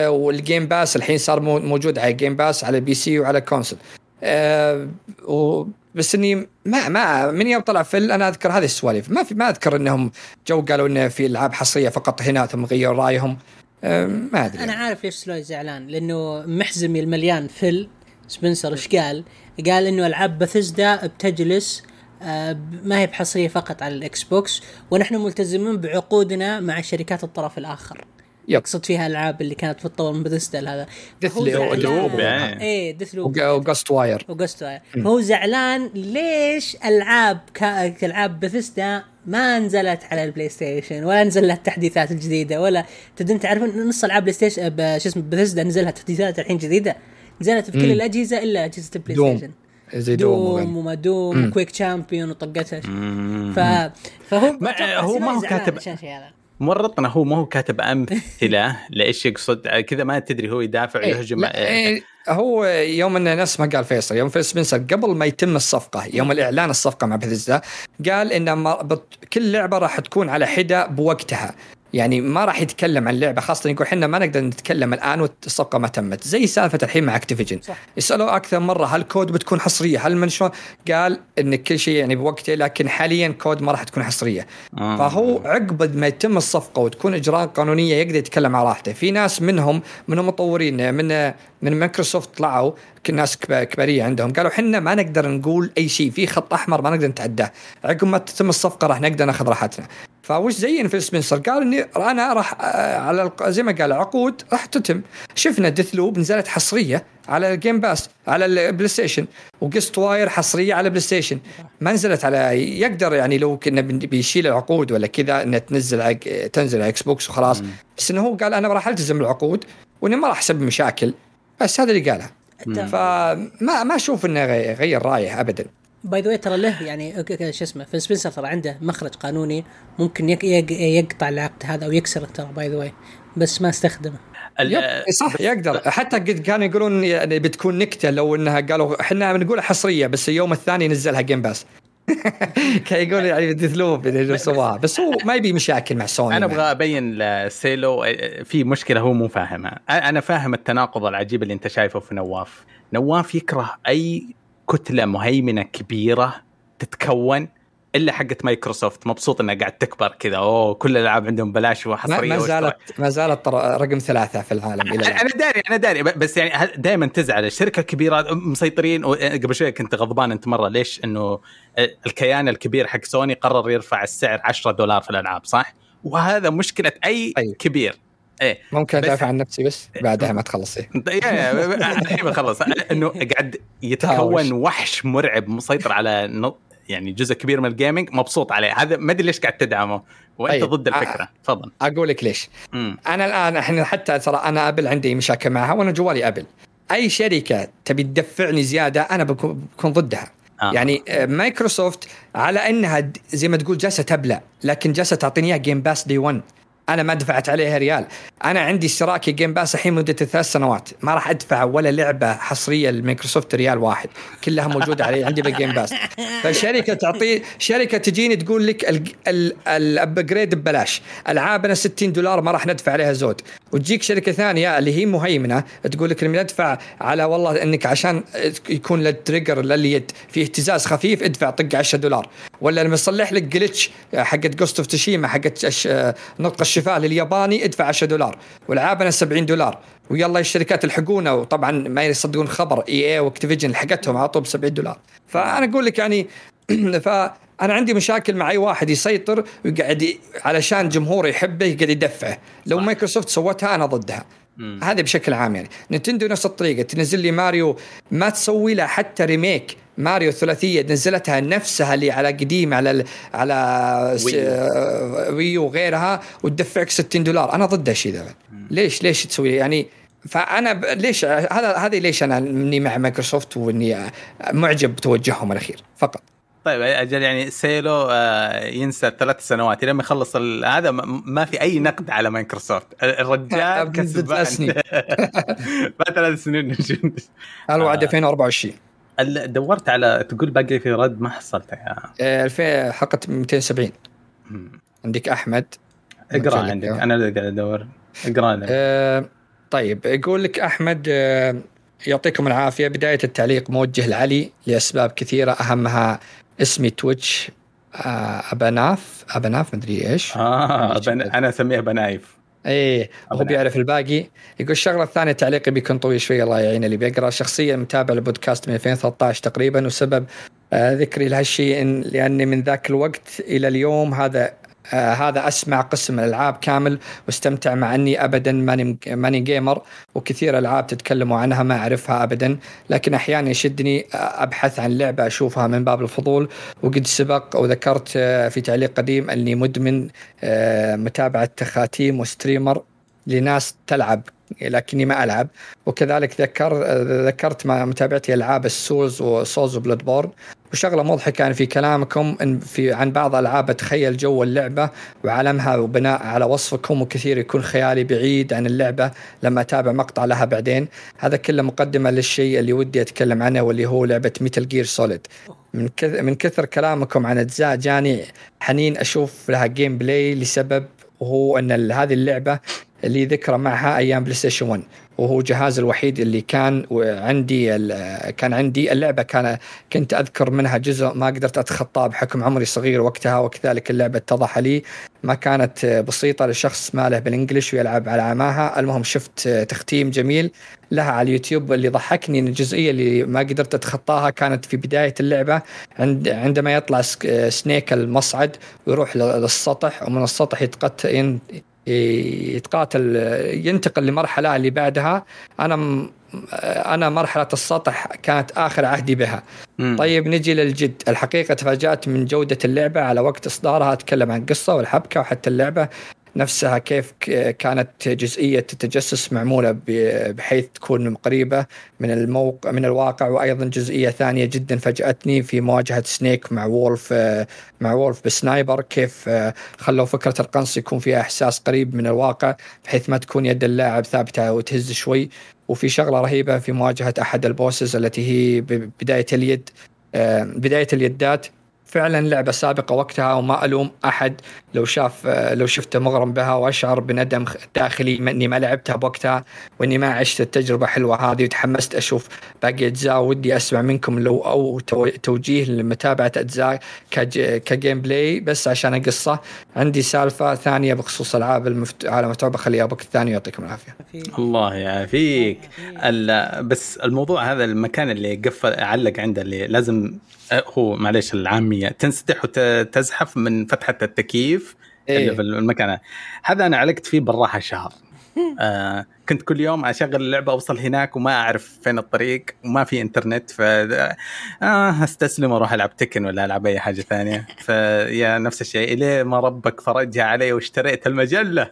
Game Pass الحين صار مو- موجود على ال Game Pass على ال PC وعلى ال console آه، و- بس إني ما ما من يوم طلع فيل أنا أذكر هذه السواليف. ما في ما أذكر إنهم جو قالوا إنه في ألعاب حصرية فقط هنا ثم غيروا رأيهم. آه، ما أدري.
أنا عارف ليش سلوي زعلان لأنه محزمي المليان فيل. سبنسر إيش قال؟ قال إنه ألعاب بثزدا بتجلس آه، ما هي بحصرية فقط على ال Xbox ونحن ملتزمين بعقودنا مع شركات الطرف الآخر.
yep.
يقصد فيها الالعاب اللي كانت تتطور من بثزدا هذا.
Deathloop،
يعني.
إيه ديث لوب
وجوست واير
وجوست فهو زعلان ليش ألعاب. العاب بثسدا ما نزلت على البلاي ستيشن ولا نزل لها التحديثات الجديده ولا تدرون تعرفون نص ألعاب بلاي ستيشن شو اسمه بثسدا نزلها تحديثات الحين جديدة نزلت في كل
مم.
الأجهزة إلا أجهزة البلاي
دوم.
ستيشن
زي دوم
دوم وما دوم. وكويك تشامبيون وطقتها. ف... فهو
ما- هو ما هو كاتب- مرتنا هو ما هو كاتب أمثلة لإيش يقصد كذا ما تدري هو يدافع
إيه،
ويهجم.
لا، إيه، هو يوم إنه نفس ما قال فيصل يوم فيل سبنسر قبل ما يتم الصفقة يوم الإعلان الصفقة مع بثزدا قال ان كل لعبة راح تكون على حدة بوقتها. يعني ما راح يتكلم عن لعبة خاصة يقول إحنا ما نقدر نتكلم الآن والصفقه ما تمت. زي سالفة الحين مع اكتيفيجن
صح.
يسألوا أكثر مرة هل كود بتكون حصرية؟ هل من شلون؟ قال إن كل شيء يعني بوقته لكن حاليا كود ما راح تكون حصرية.
آه.
فهو عقب ما يتم الصفقة وتكون اجراء قانونية يقدر يتكلم على راحته. في ناس منهم من المطورين من من مايكروسوفت طلعوا ناس كب- كبارية عندهم. قالوا إحنا ما نقدر نقول أي شيء في خط أحمر ما نقدر نتعداه. عقب ما تتم الصفقة راح نقدر ناخذ راحتنا. فوش زين فيل سبنسر قال إني أنا راح آه، على زي ما قال عقود راح تتم. شفنا Deathloop نزلت حصرية على ال Game Pass على البلاي ستيشن وقست واير حصرية على البلاي ستيشن ما نزلت على يقدر يعني لو كنا بيشيل العقود ولا كذا إنها تنزل تنزل على إكس بوكس وخلاص بس إنه هو قال أنا راح ألتزم بالعقود وإني ما راح أسبب مشاكل. بس هذا اللي قاله. فما ما أشوف إنه غي- غير رأيه ابدا.
by the شو له يعني شو اسمه فيل سبنسر ترى عنده مخرج قانوني ممكن يق- يق- يقطع العقد هذا أو يكسره ترى by the بس ما استخدمه.
صح يقدر. حتى قد كانوا يقولون يعني بتكون نكتة لو إنها قالوا إحنا بنقول حصرية بس اليوم الثاني نزلها Game Pass كان يقول يعني Deathloop اللي سواها بس هو ما يبي مشاكل مع سوني
أنا أبغى أبين لسيلو في مشكلة هو مو فاهمها. أنا فاهم التناقض العجيب اللي أنت شايفه في نواف. نواف يكره أي كتلة مهيمنة كبيرة تتكون إلا حقت مايكروسوفت. مبسوط إنها قاعد تكبر كذا. أوه كل الألعاب عندهم بلاش وحصرية
ما زالت ما زالت رقم ثلاثة في العالم إلى
أنا داري أنا داري. بس يعني دائما تزعل. الشركة الكبيرة مسيطرين. قبل شوي كنت غضبان أنت مرة. ليش؟ إنه الكيان الكبير حق سوني قرر يرفع السعر 10 دولار في الألعاب صح؟ وهذا مشكلة أي أيوه. كبير.
إيه. ممكن أدافع عن نفسي بس بعدها ما تخلص إيه.
الحين بخلص إنه قاعد يتكون وحش مرعب مسيطر على يعني جزء كبير من الجيمنج مبسوط عليه. هذا ما أدري ليش قاعد تدعمه. وأنت أيه. ضد الفكرة. تفضل.
أقول لك ليش. مم. أنا الآن إحنا حتى ترى أنا أبل عندي مشاكل معها وأنا جوالي أبل. أي شركة تبي تدفعني زيادة أنا بكون ضدها. آه. يعني آه، مايكروسوفت على إنها زي ما تقول جالسة تبلع لكن جالسة تعطيني اياه Game Pass day 1 أنا ما دفعت عليها ريال. أنا عندي اشتراكي Game Pass الحين مدة ثلاث سنوات. ما راح أدفع ولا لعبة حصرية لمايكروسوفت ريال واحد. كلها موجودة علي عندي بال Game Pass فالشركه تعطي شركة تجيني تقول لك ال upgrade ببلاش. ألعابنا 60 دولار ما راح ندفع عليها زود. وتجيك شركة ثانية اللي هي مهيمنة تقول لك ندفع على والله إنك عشان يكون لل trigger لليد في اهتزاز خفيف ادفع طق 10 دولار. ولا لما يصلح لك glitch حقت Ghost of Tsushima حقت نطق الشفاء للياباني ادفع 10 دولار. والعابنا 70 دولار. ويلا الشركات يلحقونا وطبعا ما يصدقون خبر EA و Activision لحقتهم على طول ب 70 دولار. فأنا أقول لك يعني فأنا عندي مشاكل مع أي واحد يسيطر ويقعد علشان جمهوره يحبه يقعد يدفعه. لو مايكروسوفت سوتها أنا ضدها. هذا بشكل عام يعني. نتندو نفس الطريقة. تنزل لي ماريو ما تسوي له حتى remake ماريو الثلاثية نزلتها نفسها اللي على قديم على ال على Wii U. وغيرها وتدفعك 60 دولار. أنا ضد الشيء ذا. ليش؟ ليش تسوي؟ يعني فأنا ب... ليش هذا هذه ليش أنا إني مع مايكروسوفت وإني معجب بتوجههم الأخير فقط.
طيب أجل يعني سيلو آه، ينسى ثلاث سنوات. لما يخلص هذا ما في أي نقد على مايكروسوفت. الرجال كسبان. بعد ثلاث سنين.
الوعد 2024
دورت على تقول باقي في رد ما حصلتها
يا. 2000 حلقة 270 عندك أحمد.
اقرأ عندك. أنا اللي قاعد أدور. اقرأ
أه طيب يقول لك أحمد أه يعطيكم العافية. بداية التعليق موجه لعلي لأسباب كثيرة أهمها اسمي تويتش آه ابناف ابناف مدري إيش.
آه أبن... أنا أسميه بنايف
إيه هو بيعرف الباقي. يقول الشغلة الثانية تعليقي بيكون طويل شوي الله يعين اللي بيقرأ. شخصيا متابع البودكاست من 2013 تقريبا وسبب آه ذكري لهالشيء لأني من ذاك الوقت إلى اليوم هذا آه هذا أسمع قسم الألعاب كامل واستمتع مع أني ابدا ماني ماني gamer وكثير ألعاب تتكلموا عنها ما أعرفها ابدا لكن أحيانا يشدني أبحث عن لعبة أشوفها من باب الفضول. وقد سبق وذكرت آه في تعليق قديم أني مدمن آه متابعة تخاتيم و streamer لناس تلعب لكني ما ألعب. وكذلك ذكر ذكرت متابعتي ألعاب ال souls و souls و Bloodborne وشغلة مضحكة كان في كلامكم إن في عن بعض الالعاب أتخيل جو اللعبة وعالمها وبناء على وصفكم وكثير يكون خيالي بعيد عن اللعبة لما أتابع مقطع لها بعدين. هذا كله مقدمة للشيء اللي ودي أتكلم عنه واللي هو لعبة Metal Gear Solid من كثر من كثر كلامكم عن أجزاء جاني حنين أشوف لها gameplay لسبب وهو إن هذه اللعبة اللي ذكرى معها أيام بلاي ستيشن 1 وهو جهاز الوحيد اللي كان عندي كان عندي. اللعبة كان كنت أذكر منها جزء ما قدرت أتخطاه بحكم عمري صغير وقتها وكذلك اللعبة اتضح لي. ما كانت بسيطة لشخص ما له بالانجلش ويلعب على عماها. المهم شفت تختيم جميل لها على اليوتيوب اللي ضحكني إن الجزئيه اللي ما قدرت أتخطاها كانت في بداية اللعبة. عند عندما يطلع سنيك المصعد ويروح للسطح ومن السطح يتقتل يتقاتل ينتقل لمرحلة اللي بعدها. أنا أنا مرحلة السطح كانت آخر عهدي بها. مم. طيب نجي للجد. الحقيقة تفاجأت من جودة اللعبة على وقت إصدارها. أتكلم عن القصة والحبكة وحتى اللعبة. نفسها كيف كانت جزئية التجسس معمولة بحيث تكون قريبة من الموقع من الواقع وأيضا جزئية ثانية جدا فاجأتني في مواجهة سنيك مع وولف مع وولف بسنايبر كيف خلوا فكرة القنص يكون فيها إحساس قريب من الواقع بحيث ما تكون يد اللاعب ثابتة وتهز شوي. وفي شغلة رهيبة في مواجهة أحد البوسز التي هي بداية اليد بداية اليدات. فعلا لعبة سابقة وقتها وما ألوم أحد. لو شاف لو شفته مغرم بها وأشعر بندم داخلي إني ما لعبتها بوقتها وإني ما عشت التجربة حلوة هذه وتحمست أشوف باقي أجزاء ودي أسمع منكم لو أو توجيه لمتابعة أجزاء كجيم بلاي بس عشان القصة عندي سالفة ثانية بخصوص ألعاب المفت... عالم مفتوح بخليها وقت ثاني يعطيكم العافية.
الله يعافيك. بس الموضوع هذا المكان اللي قفل علق عنده اللي لازم هو معلش العامية تنسدح وتزحف من فتحة التكييف إيه؟ اللي في المكان. هذا أنا علقت فيه بالراحة شهر. آه كنت كل يوم أشغل اللعبة أوصل هناك وما أعرف فين الطريق وما في إنترنت ف آه أستسلم وأروح ألعب تكن ولا ألعب أي حاجة ثانية. فيا نفس الشيء اليه ما ربك فرجها علي واشتريت المجلة.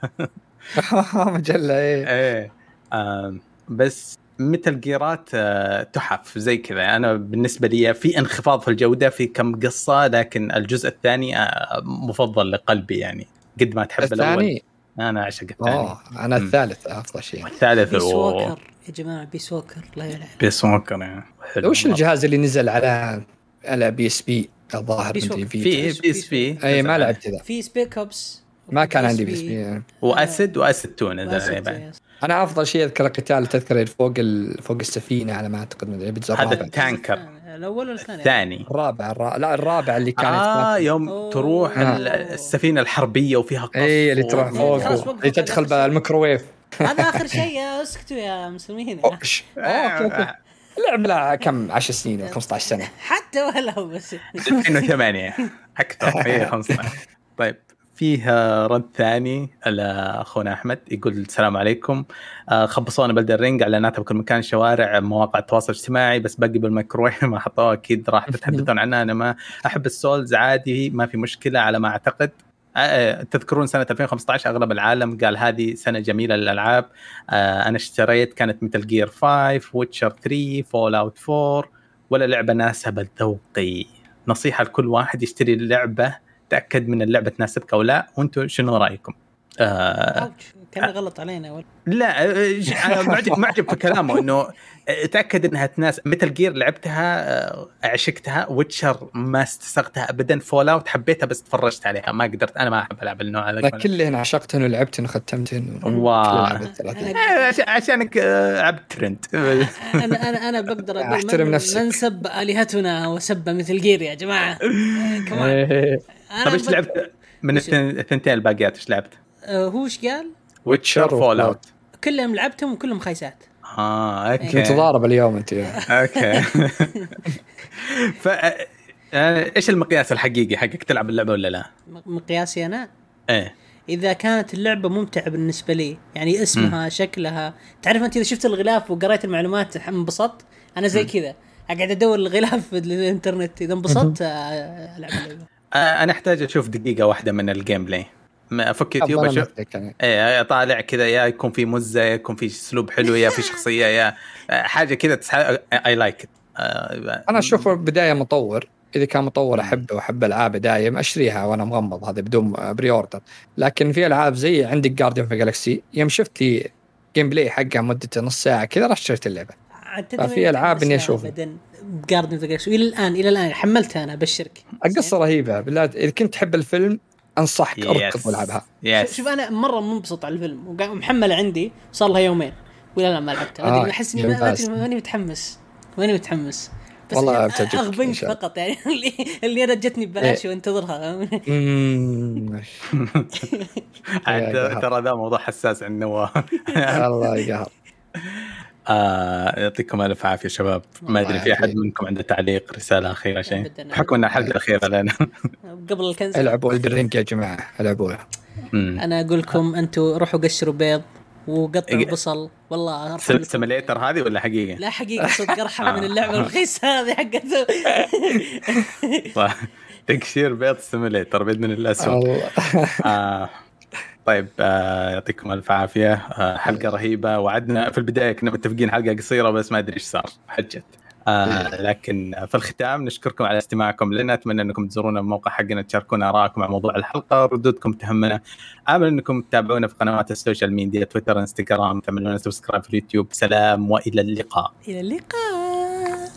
مجلة إيه.
إيه. آه بس مثل جيرات آه، تحف زي كذا. أنا بالنسبة لي في انخفاض في الجودة في كم قصة لكن الجزء الثاني آه، مفضل لقلبي يعني. قد ما تحب
الثاني؟ الأول
أنا أعشق الثاني.
أنا الثالث أفضل شيء.
الثالث
بيس ووكر يا جماعة بيس ووكر لا يلعب
بيس ووكر يعني
وش الجهاز اللي نزل على على بي إس بي الظاهر
في؟ بي إس بي.
أي ما لعبت ذا.
في سبيك ابس
ما كان عندي بي إس بي
وأسد واسد 2 نزل
أنا أفضل شيء أذكر القتال تذكر فوق فوق السفينة على ما أعتقد من
هذا التانكر
الأول ولا الثاني؟
الثاني.
الرابع الرابع لا الرابع اللي كانت
آه يوم أوه. تروح آه. السفينة الحربية وفيها
قصف اي اللي تروح فوق اللي تدخل بالميكروويف.
هذا آخر شيء يا اسكتوا يا مسلمين. أوكي
أوكي لعب له كم؟ 10 سنين ولا 15 سنة.
حتى ولا هو بس.
2008 أكثر. اي 15 طيب. فيه رد ثاني لاخونا أحمد يقول السلام عليكم. آه، خبصونا بال Elden Ring اعلاناتها بكل مكان شوارع مواقع التواصل الاجتماعي بس باقي بالميكرويف ما حطوها أكيد راح تتحدثون عنها. أنا ما أحب ال souls عادي ما في مشكلة على ما أعتقد. آه، آه، تذكرون سنة 2015 أغلب العالم قال هذه سنة جميلة للألعاب. أنا اشتريت كانت Metal Gear 5 Witcher 3 Fallout 4 ولا لعبة ناسبت ذوقي نصيحة لكل واحد يشتري لعبة تأكد من اللعبة تناسبك أو لا وأنتم شنو رأيكم؟
آه كان غلط علينا ولا
لا آه، أنا معجب معجب في كلامه إنه تأكد إنها تناسب Metal Gear لعبتها آه، عشقتها Witcher ما استسغتها ابدا. Fallout حبيتها بس تفرجت عليها. ما قدرت. أنا ما أحب ألعب النوع
هذا. كلهن عشقتهن ولعبتهن وختمتهن
wow. عشانك عبد ترند
أنا أنا أنا بقدر أقول
أحترم نفسك.
من سب آلهتنا وسب Metal Gear يا جماعة. كمان
إيه. طيب إيش لعبت؟ من الثنتين الباقيات إيش لعبت؟
آه، هو إيش قال؟
Witcher Fallout
كلهم لعبتهم وكلهم خايسات.
آه أوكي.
كنت تضارب اليوم أنت.
أوكي. ف آه، إيش المقياس الحقيقي حقك؟ تلعب اللعبة ولا لا؟
مقياسي أنا؟
إيه.
إذا كانت اللعبة ممتعة بالنسبة لي يعني اسمها م. شكلها. تعرف أنت إذا شفت الغلاف وقريت المعلومات انبسطت؟ أنا زي كذا. أقعد أدور الغلاف في الانترنت إذا انبسطت آه، ألعب اللعبة.
أنا أحتاج أشوف دقيقة واحدة من ال gameplay أفك يوتيوب أشوف. إيه طالع كذا يا يكون في مزة يا يكون في أسلوب حلو يا في شخصية يا حاجة كذا I like
أنا أشوفه بداية مطور. إذا كان مطور أحبه وأحب ألعابه دايم أشتريها وأنا مغمض هذا بدون pre-order لكن في ألعاب زي عندك Guardian of Galaxy يوم شفت لي gameplay حقها مدته نص ساعة كذا رحت اشتريت اللعبة. ففي ألعاب إني أشوف
Guardian of Galaxy والى الان إلى الآن حملتها أنا أبشرك.
القصة رهيبة. بالله إذا كنت تحب الفيلم أنصحك أركض
وألعبها. شوف أنا مرة منبسط على الفيلم. ومحمله عندي صار لها يومين. ولا لا ما لعبتها. آه أحس اني ماني متحمس. ماني متحمس.
بس والله بتعجبك
أغبنك فقط يعني. اللي, اللي أنا جتني ببلاش إيه. وانتظرها.
ترى ذا موضوع حساس عند نواف.
الله يقهر.
آه يعطيكم ألف عافية شباب. ما أدري في أحد منكم عنده تعليق رسالة أخيرة شيء؟ بحكم إنها الحلقة الاخيره لنا
قبل الكنز.
العبوا Elden Ring يا جماعة العبوها
أنا أقول لكم أنتم روحوا قشروا بيض وقطع البصل. والله
simulator هذه ولا حقيقة؟
لا حقيقة صدق أرحم من اللعبة الرخيصة هذه حقت
تقشير بيض simulator بإذن الله سوء طيب آه يعطيكم ألف عافية. آه حلقة رهيبة. وعدنا في البداية كنا متفقين حلقة قصيرة بس ما أدري إيش صار حجت. آه لكن في الختام نشكركم على استماعكم لنا. أتمنى أنكم تزورونا الموقع حقنا تشاركونا آرائكم عن موضوع الحلقة ردودكم تهمنا. آمل أنكم تتابعونا في قنوات ال social media تويتر إنستغرام. تعملون subscribe في اليوتيوب. سلام وإلى اللقاء.
إلى اللقاء.